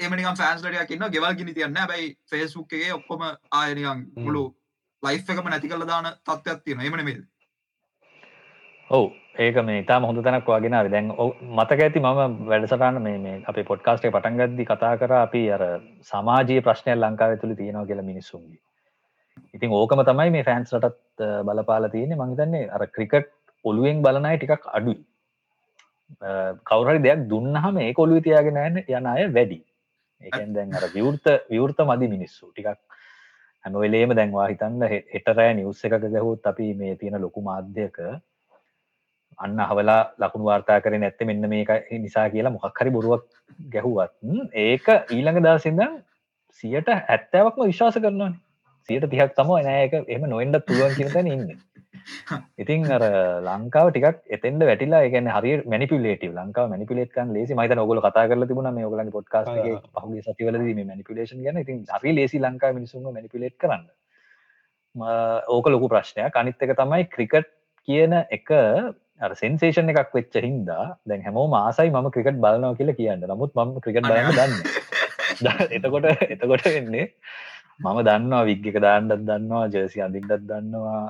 ඒමනිකම් ෆෑන්ස්ලටයක් ඉන්න ගෙවල් ගිනි තියන්න. බැයි ෆේස්බුක්ගේ ඔක්කොම ආයනිකම් මුළු ලයිෆ් එකම නැති කළ දාන තත්ත්වයක් තියෙන එමන මේද ඔවු. ඒක මේ ඉතාම හොඳ තැනක් වගෙන දැන් මතක ඇති මම වැඩසටන්න මේ අපේ පොඩ්කාස්ටේ පටන්ගද්දි කතා කර අපි අර සමාජයේ ප්‍රශ්නයක් ලංකාව තුළ තියෙනවා කියලා මිනිස්සුන්ගේ. ඉතින් ඕකම තමයි මේ ෆෑන්ස්ලටත් බලපාල තියෙන්නේ. මහිතන්නේ අර ක්‍රිකට් ඔළුවෙන් බලනයි ටිකක් අඩුයි. කවුරහරි දෙයක් දුන්නහම ඒ කොළු තියාගෙන යන යන අය වැඩි. ඒකෙන් දැන් අර විවෘත විවෘත මදි මිනිස්සු. ටිකක් හැම වෙලේම දැන්වා හිතන්න හෙටරෑ නිවස් එකක ගැහුත් අපි මේ තියෙන ලොකු මාධ්‍යක අන්න හවලා ලකුණු වාර්තා කර නැත්ත මෙන්න මේක නිසා කියලා මොකක් හරි බොරුවක් ගැහුවත් ඒක ඊළඟ දසිද සියට ඇත්තෑවක්ම විශ්වාස කරනවාන. සියට තිහක් තම නෑක එම නොෙන්ඩ පුළුවන් කියතන ඉන්න. ඉතින් අර ලංකාව ටිකක් එතෙන්ට වැටිලා ගැන හරි මනිපිලේට ලංකාව මනිපිලේට්කන් ලේසි මහිත ඔගල කතා කරල තිබුණ මේ ඔගලන් පොඩ්කාස් පහුගේ සතිවලද මේ මනිපිලේෂන් ගැන. ඉතින් හරි ලේසි ලංකා මිනිසුම මනිපිලේට් කරන්න. ඕක ලොකු ප්‍රශ්නයක්. අනිත්තක තමයි ක්‍රිකට් කියන එක සෙන්සේෂන් එකක් වෙච්ච හින්දා දැන් හැමෝ මාසයි ම ක්‍රිකට් බලනවා කියලා කියන්න. නමුත් ම ක්‍රිකට් බලන්න දන්න එතකොට එතකොට වෙන්නේ මම දන්නවා විග්ගක දාන්නත් දන්නවා ජර්සි අඳින්ටත් දන්නවා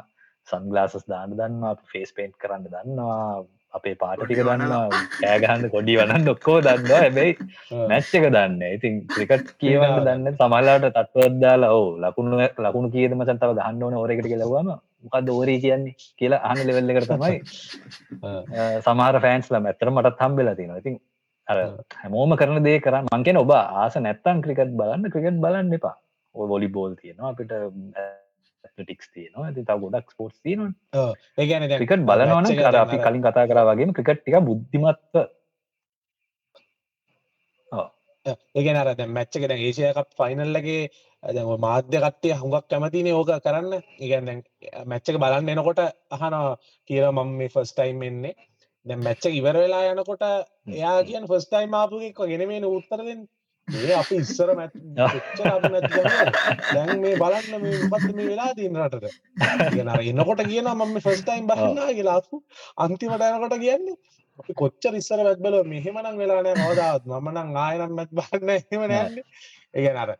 සන්ගලාසස් දාන්න දන්නවා ෆේස් පේන්ට් කරන්න දන්නවා අපේ පාටටික දන්නවා කෑගහන්න කොඩි වන්න ඔක්කෝ දන්නවා. හැබැයි මැච්ච එක දන්න ඉතින් ක්‍රිකට් කියවන්න දන්න සමල්ලාට තත්වදදාලා ඕ ලකුණු ලකුණු කියද මචන්තාව ගහන්න ඕන ඕරකට කියලවම මොකක්ද ඕරී කියන්නේ? කියලා අහන ලෙවල්ල කර තමයි සමහර ෆෑන්ස්ලම ඇතර මටත් හම්බෙලා තියෙනවා. ඉතින් අර හැමෝම කරන දේ කරන්න මංකෙන ඔබ ආස නැත්තන් ක්‍රිකට් බලන්න ක්‍රිකට් බලන්න එපා. ඔ වොලි බෝල් තියෙනවා. අපිට ටික්ස් තියනවා. ඇති තව ගොඩක් ස්පෝට් තියන ඒගැන ක්‍රිකට් බලනවන කර අපි කලින් කතා කර වගේ ක්‍රිකට් ටික බුද්ධිමත්ව ඒගෙන අර දැ මැච්චක දැන් ඒශයකත් ෆයිනල්ලගේ දැ මාධ්‍ය කට්ටිය හුඟක් කැමතින ඕක කරන්න. ඉගැන් මැච්චක බලන්න එනකොට අහනවා කියල මම මේ ෆස්ටයිම් එන්නේ. දැ මැච්ච ඉවර වෙලා යනකොට එයා කියෙන් ෆස්ටයිම් ආපුගෙක් ගෙනමේ උත්තරදෙන් ඒ අපි ඉස්සර මැ දැන් මේ බලන්න මේ පත් මේ වෙලා තින් රටට? ගෙනර එන්නකොට කියන මම ෆස්ටයිම් බහන්න කියලාපු අන්තිමට යනකොට කියන්නේ අපි කොච්චර ඉස්සර වැත් බල මෙහෙමනං වෙලානෑ කවදාවත්. මමනං ආයනම් මැත් බන්න එහෙම නෑන්නේ ඒ අර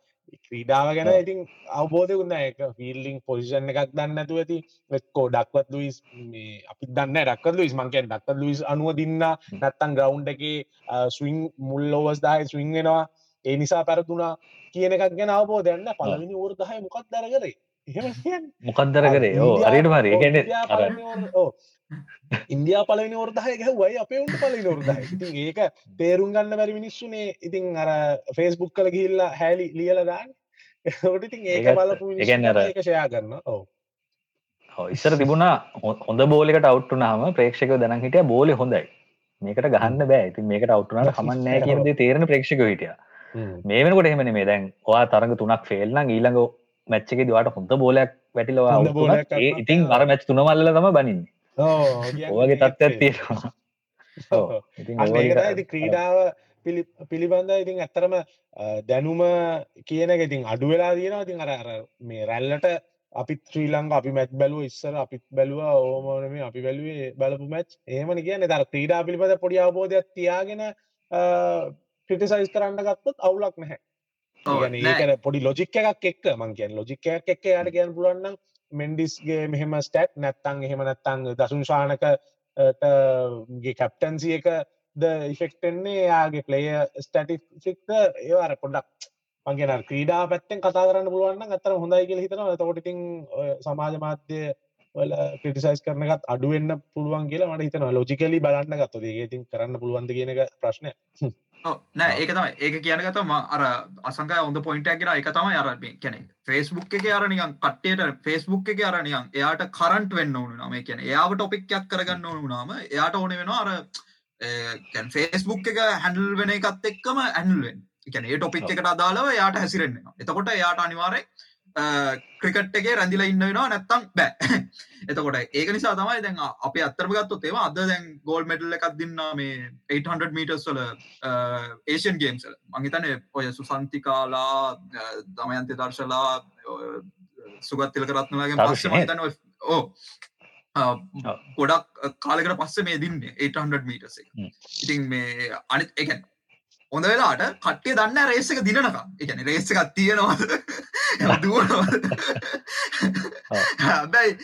ක්‍රීඩාව ගැන ඉතින් අවබෝධයකුන්න එක ෆිල්ලිං පොසිෂන් එකක් දන්න ඇතු. ඇති වෙක්කෝ ඩක්වත් ලුයිස් මේ අපි දන්න ඩක්ක ලුයිස්. මංකෙන් ඩක්ක ලුයිස් අනුව දින්න. නැත්තන් ග්‍රවන්් එක ස්විං මුල් ලෝවස් දාය ස්විං වෙනවා ඒ නිසා පැරතුනා කියන එකක් ගැන අවබෝධයන්න පලවිනි ෝර්දහය මොකක් දර කරේ එහෙම මොකක්දර කරේ ඕ අරිට මරි ගැන ඉන්දයා පලනි ෝර්දාය ගැවයි අපේ උන්ට පලනි ෝර්දාය ඉතින් ඒක තේරුම් ගන්න බැරි මිනිස්සුනේ. ඉතින් අර ෆේස්බුක් කල ගිල්ලා හැලි ලියලදාන්න ට ඉතින් ඒක බලපු එක ෂයා කරන්න ඕ ඉස්සර තිබුණා හොඳ බෝලිකට අවට්ටුනාම ප්‍රේක්ෂක දැන හිටිය බෝලි හොඳයි. මේකට ගහන්න බෑ. ඉතින් මේකට අවට්ටුනට කමන්නෑ කියද තේරෙන ප්‍රේක්ෂක හිටිය මේ වෙනකොට එහෙමන මේ දැන් ඔයා තරඟ තුනක් ෆෙල්ලං ඊළඟ මැච්චක දවාට හොඳ බෝලයක් වැටිලවා ඉතින් අර මැච් තුනමල්ල තම බනින්නේ. ඕගේ තත්ත්වත් තියෙනවා. ක්‍රීඩාව පිළිබඳ ඉතින් ඇත්තරම දැනුම කියන ඉතින් අඩු වෙලා තියෙනවා. ඉතින් අර මේ රැල්ලට අපිත් ශ්‍රී ලංඟ අපි මැත් බැලුව ඉස්සර අපිත් බැලුව. ඕමනම අපි බැලුවේ බලපු මැච් ඒමන කියන්න. තර ක්‍රීඩා පිළිබඳ පොඩි අවබෝධයක් තියාගෙන ක්‍රටිසයිස් කරන්න ගත්තත් අවුලක් නැහැ. ඒකන පොඩි ලොජික් එකක් එක් මං කියෙන් ලොජික් එකක් එක්ක යට කියන්න පුළුවන්නම් මෙන්ඩිස්ගේ මෙහෙම ස්ටට් නැත්තං එහෙම නැත්තං දසුන් ශානකගේ කැප්ටන්සිය එක ද? ඉෆෙක්ටෙන්නේ යාගේ පලේය ස්ටටිෆික්ද ඒවාර පොඩක් මගේ ක්‍රීඩා පැත්තෙන් කතා කරන්න පුළුවන්න අතර හොඳයි කියල හිතන තකොටිතින් සමාජ මාධ්‍ය වල ක්‍රටිසයිස් කරනගත් අඩුවෙන්න්න පුළුවන් කියලා මට හිතන ලෝජිකලි බලන්න ගත්තදගේ ඉතින් කරන්න පුළුවන්ද කියනක ප්‍රශ්නය නෑ ඒක තමයි. ඒක කියනගතම අර අසංකය ඔොඳ පොයින්ටක් කියෙන එක තමයි අර කැනෙ ෆෙස්බුක් එක අරනිකන් කට්ටයට ෆෙස්බුක් එක අරනියන් එයාට කරන්ට වෙන්න ඕනු නම කියන එයාට ටොපික්යක් කරගන්න ඕනු නාම එයාට ඕන වෙන අර ෆේස්බුක් එක හැඩල් වෙන එකත් එක්කම ඇන්ලුවෙන් එකන ඒ ටොපික් එකට අදාළව යාට හැසිරෙන්න්න එතකොට එයාට අනිවාරය ක්‍රිකට් එකේ රැඳිලා ඉන්න වෙනවා නැත්තම් බෑ. එතකොට ඒක නිසා තමයි දැන් අප අත්තරම ගත්තොත් ඒවා අද දැන් ගෝල් මෙඩල් එකක් දින්න මේ 800 මීටර්ස් වල ඒෂන් ගේම්ස් මංහිතන ඔය සුසන්තිකාලා දමයන්ති දර්ශලා සුගත්තිල කරත්නලාගේ පස්ස මතන ඕ ගොඩක් කාලකට පස්ස මේ දින්නේ 800 මීටස ඉතින් මේ අනිත් එකන් හොඳ වෙලාට කට්ටිය දන්න රේසක දිනනකම්. එකන රේසකත් තියෙනවා දුවනවාද හැබැයි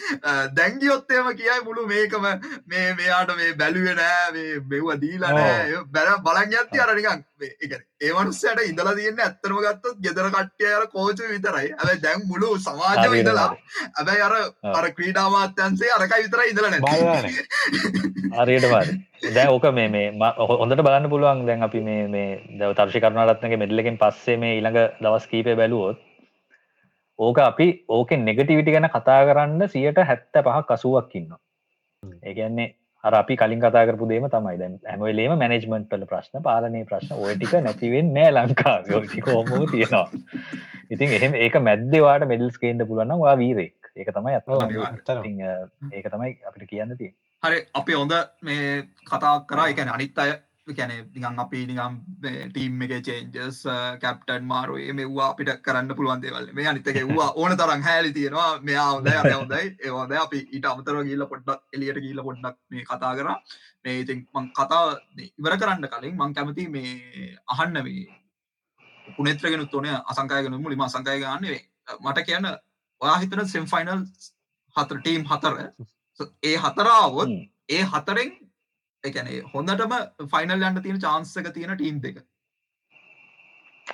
දැංගියොත්තේම කියයි මුළු මේකම මේ මෙයාට මේ බැලුවෙනෑ මේ මෙව්ව දීලනෑ බැල බලන් යත්ති අරනිකක් ඒවනුස්සයට ඉඳලා තියන්න ඇත්තරම ගත්තොත් ගෙදර කට්ටිය අර කෝච විතරයි ඇැ දැන් මුළු සමාජම ඉඳලා ඇබැයි අර අර ක්‍රීඩාමාත්‍යන්සේ අරකයි විතර ඉඳලන අරයට වාද දැ ඕක මේ මේ හොඳට බලන්න පුළුවන් දැන් අපි මේ මේ දව තර්ශි කරුණාරත්නගේ මෙඩලකින් පස්සේ මේ ඊළඟ දවස් කීපය බැලුවොත් ඕක අපි ඕක නෙගටිවිටි ගැන කතා කරන්න සියට හැත්ත පහක් අසුවක් ඉන්න ඒගැන්නේ අර අපි කලින් කතා කරපු දේම තමයි. දැන් හැමවෙලේම මැනෙජ්මන්ට් වල ප්‍රශ්න පාලනය ප්‍රශ්න ඔය ටික නැතිවෙන් නෑ ලංකා ටිකෝමෝ තියෙනවා? ඉතින් එහෙම ඒක මැද්දවාට මෙඩල්ස් කේන්ද පුලන්න වා වීරෙක් ඒක තමයි අත් ඒක තමයි අපිට කියන්න තිය හරි අපි හොඳ මේ කතා කරා. එකන අනිත් අය කැන නිගන් අපි නිගම් ටීම් එක චේන්ජස් කැප්ටන් මාරුවේ මෙවා අපිට කරන්න පුළුවන් දේවල් මේ අනිතක වා ඕන තරම් හැලි තියෙනවා. මෙයා හොඳයි අය හොඳයි ඒවාද අපි ඊට අමතර ගිල්ල පොඩ්ඩක් එලියට ගිල්ල පොඩ්ඩක් මේ කතා කර. මේ ඉතින් මං කතා ඉවර කරන්න කලින් මං කැමති මේ අහන්න මේ පුනෙත්‍රගෙන තොන අසංකායගෙන මුලිම අසංකාය ගන්නවේ මට කියන්න ඔයා හිතන සෙම් ෆයිනල් හතර. ටීම් හතර ඒ හතරාවොත් ඒ හතරෙන් එකනේ හොඳටම ෆයිනල් යන්න තියෙන චාන්සක තියෙන ටීම් දෙක.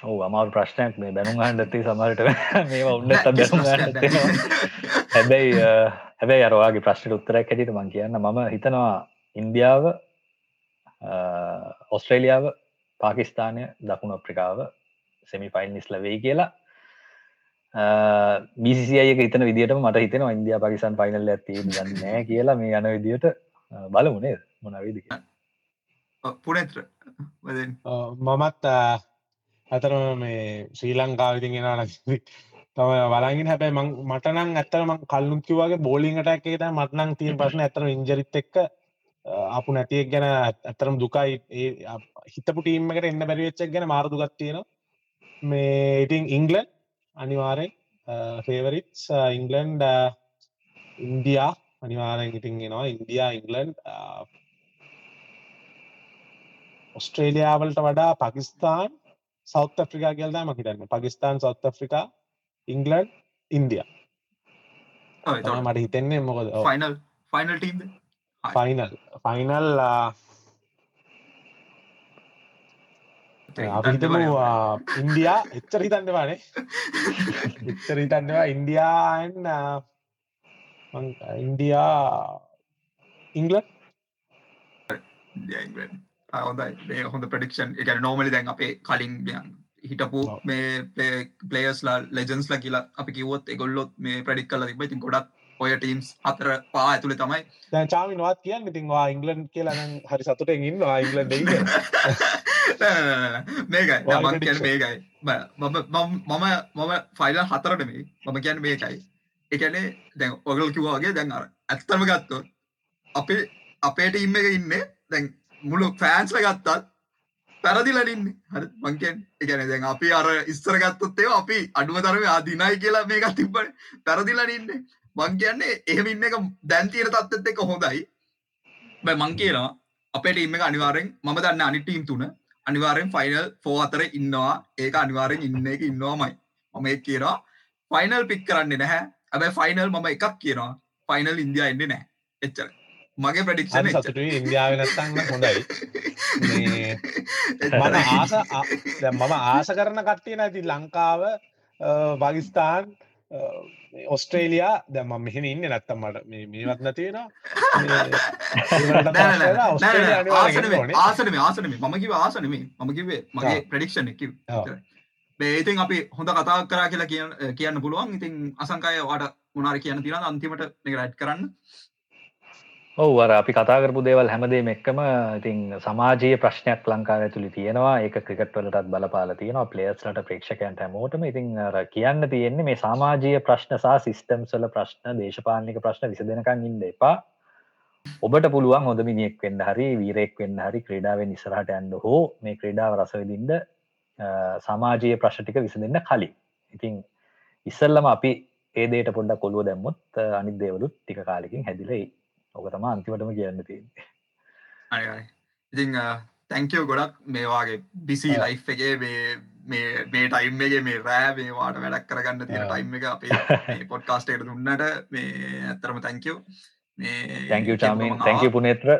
ඔව අමාර ප්‍රශ්නයක් මේ. බැනුම් අහන්ඩත්තේ සමරට මේ බැනුම් හැබැයි හැබැයි අරවාගේ ප්‍රශ්නට උත්තරයක් හැටිට මං කියන්න. මම හිතනවා ඉන්දියාව ඔස්ට්‍රේලියාව පාකිස්ථානය දකුණු අප්‍රිකාව සෙමි ෆයින්නිස් ලවෙයි කියලා. බිසිසියක හිතන විදිට මට හිතන ඉන්දයා පකිසන් ෆයිනල් ඇති නෑ කියලා මේ යන විදිට බලමුණේ මොනවිදි පුනෙත්‍ර. මමත් ඇතරම මේ ශ්‍රී ලංකාවිතින් එෙනන තම වලාගින් හැබැයි මටනං ඇතරම කල්ලුකිවගේ බෝලිංට එකේට මටනං තියෙන් ප්‍රශ්න ඇතර ඉංජරිත් එක්ක අපපු නැතියෙක් ගැන ඇතරම් දුකයි. හිතපු ටීම්මකට එන්න බැරිවෙච්චක් ගැන මාරදුගත් තියෙන මේ ඉතින් ඉංගලන් අනිවාරෙන් ෆේවරිටස් ඉංගලන්ඩ ඉන්දයා අනිවාරෙන් ඉතින් ෙනවා ඉන්දයා ඉංගලන්ඩ් ඔස්ට්‍රේලියාවලට වඩා පකිස්ාන් සෞත් ෆ්‍රිකා කියල්දා මහිතන්න Pakistan south Africa England India. මට හිතෙන්නේ මොකද? ෆයිනල් ෆයිනල් ෆයිනල් ෆයිනල් අපිතම ඉන්දයා එච්චර හිතන්නවානේ එච්චර හිතන්නවා ඉන්දයාන් ඉන්දයා ඉංගලන් හොඳයි. හොඳ ප්‍රඩික්ෂන් එක නෝමලි දැන් අපේ කලින් හිටපු මේ පලේස්ලා ලෙජන්ස්ලා කියලා අපි කිවොත් එගොල්ලොත් මේ ප්‍රඩික් කල තිබ ඉතින් ගොඩක් ඔය ටීම්ස් හතර පා ඇතුළේ තමයි. දැන් චාමිනවත් කියන්න ඉතින්වා ඉංගලන්් කියලා හරි සතුටෙන් ඉන්නවා ඉංගලන්් මේකයි. මං කියන මේකයි. මම මම ෆයිල හතරට මේ මම කියන්න මේකයි. එකනේ දැන් ඔගල් කිවවාගේ දැන් අර ඇත්තම ගත්තොත් අපේ අපේට ඉන්න එක ඉන්න දැන් මුළු ෆෑන්ස්ල ගත්තත් පැරදිලනින්න හරි මංකෙන් එකන දැන් අපි අර ඉස්සර ගත්තොත්තේ අපි අඩුව තරම ආදිනයි කියලා මේක තිබ්බට පැරදිලනින්නේ මං කියන්නේ එහෙම ඉන්න එක දැන්තීර තත්ත්ත් එක හොඳයි. බයි මං කියනවා අපේ ටීම එක අනිවාරෙන් මම දන්න අනිටීම් තුන අනිවාරෙන් ෆයිනල් ෆෝ අතර ඉන්නවා. ඒක අනිවාරෙන් ඉන්න එක ඉන්නවාමයි. මම ඒ කියනවා ෆයිනල් පික් කරන්නේ නැහැ. ඇබයි ෆයිනල් මම එකක් කියනවා. ෆයිනල් ඉන්දයා එන්නේ නෑ එච්චර මගේ ප්‍රඩික්ෂන සතුට ඉන්දියාව නත්තන්න හොඳයි. මම ආස මම ආස කරන කට්ටිය නැති ලංකාව පකිස්ථාන් ඔස්ට්‍රේලයා දැම මෙහෙම ඉන්න නැත්තම් මට මේවත් නැතිවෙන ආසනම ආසනම මම කිව ආසනම මම කිවේ මගේ ප්‍රඩික්ෂණ එක බේඉතින් අපි හොඳ කතා කරා කියලා කිය කියන්න පුළුවන්. ඉතින් අසංකාය වාට මොනාර කියන්න තින අන්තිමට එක රැට් කරන්න ඔව් අර අපි කතා කරපු දේවල් හැමදේම එක්කම ඉතින් සමාජයේ ප්‍රශ්නයක් ලංකාව ඇතුළි තියෙනවා. ඒක ක්‍රිකට් වලටත් බලපාලා තියෙනවා. ප්ලේයර්ස්ලට ප්‍රේක්ෂකයන්ට හැමෝටම. ඉතින් අර කියන්න තියෙන්නේ මේ සමාජීය ප්‍රශ්න සහ සිස්ටම්ස් වල ප්‍රශ්න දේශපාලනික ප්‍රශ්න විසඳෙනකන් ඉන්න එපා. ඔබට පුළුවන් හොඳ මිනිෙක් වෙන්න හරි වීරෙක් වෙන්න හරි ක්‍රඩාවෙන් ඉස්සරහට ඇන්න හෝ මේ ක්‍රඩාව රසවිදින්ට සමාජයේ ප්‍රශ්න ටික විසඳන්න කලින්. ඉතින් ඉස්සල්ලම අපි ඒදේට පොඩ්ඩක් කොළුව දැම්මුත් අනිත් දේවලුත් ටික කාලෙකින් හැදිලයි ඕක තම අන්තිමටම කියන්න තිය ඉතිං තැංකෝ ගොඩක්. මේවාගේ බිසි ලයි් එකේ මේ මේ ටයිම් එක මේ රෑ මේවාට වැඩක් කරගන්න තියෙන ටයිම් එක අපේ පොඩ්කාස්ටේට දුන්නට මේ ඇත්තරම තැංකෝ තැංක චාමීන් තැංක පුනේත්‍ර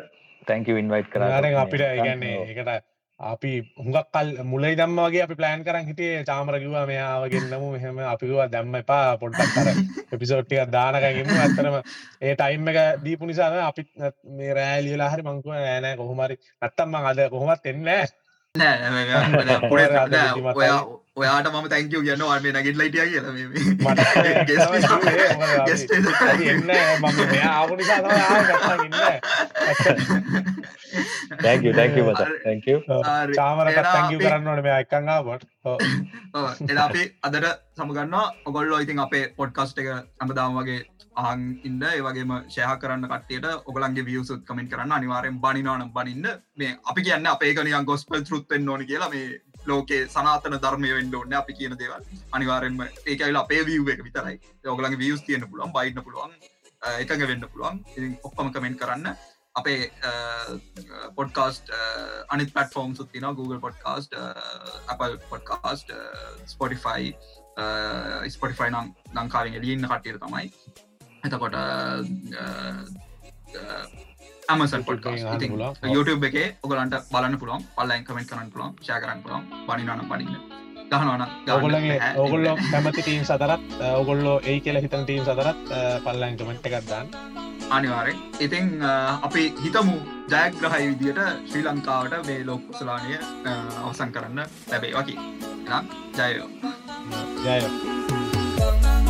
තැංක ඉන්වයිට් කර අපිට ඉගන්නේ එකට අපි හුඟක් කල් මුලයි දම්ම වගේ අපි ප්ලෑන් කරන් හිටියේ චාමරකිවා මෙයාවගෙන්න්නමු මෙහෙම අපිවා දැම්ම එපා පොඩ්ඩක් කර එපිසෝට්ටික දානකගම ඇතරම ඒ ටයිම් එක දීපු නිසාන අපිත් මේ රෑලියලා හරි මංකුව ෑනෑ කොහොමරි නැත්තම්ම අද කොහොමත් එන්නේ ඔයා ඔයාට මම තැංකව කරන්න ඕන. මේ එකංගාවට එලා අපි අදට සමගන්න ඔගොල්ලෝ ඉතින් අපේ පොඩ්කස්ට එක ඇමදාම් වගේ අහන් ඉන්න. ඒවගේම ශයහ කරන්න කට්ටියට ඔගලන්ගේ වියසුත් කමෙන්ට කරන්න. අනිවාරෙන් බනිනානම් බනින්න. මේ අපි කියන්න අපේකනියන් ගොස්පල් ෘත්තෙන් ඕන කියලා මේ ලෝකේ සනාතන ධර්මය වෙන්ඩ ඔන්න අපි කියන දේවල්. අනිවාරෙන්ම ඒකයිල අපේ වියව එක විතරයි. ඔගලගේ වියස් තියන්න පුළුවන් බයින්න පුළුවන් එකඟ වෙන්න පුළුවන්. ඔක්කොම කමෙන්ට කරන්න. අපේ පොඩ්කාස්ට අනි පටෆෝම් සුත්තින Google podcast Apple podcast Spotify Spotify නම් ලංකාවෙන් එලියන්න කට්ටියට තමයි. එතකොට ඇමසන් පොඩ් YouTube එක ඔගලන්ට බලන්න පුළුවන් පල්ලයින් කමෙන්ට කරන්න පුළුවන් ශය කරන්න පුළුවන් බනිනන. පනින්න ගහනවන ඔගොල්ලගේ ඔගොල්ලෝ කැමති ටීම් සතරත් ඔගොල්ලෝ ඒ කියල හිතන ටීම් සතරත් පල්ලයින් කමෙන්ට් එකක්දන්න අනිවාරෙන් ඉතිං අපි හිතමු ජයග්‍රහයි විදියට ශ්‍රී ලංකාවට මේ ලෝක සලානය අවසන් කරන්න ලැබේ වකි ජයෝ. ජයෝ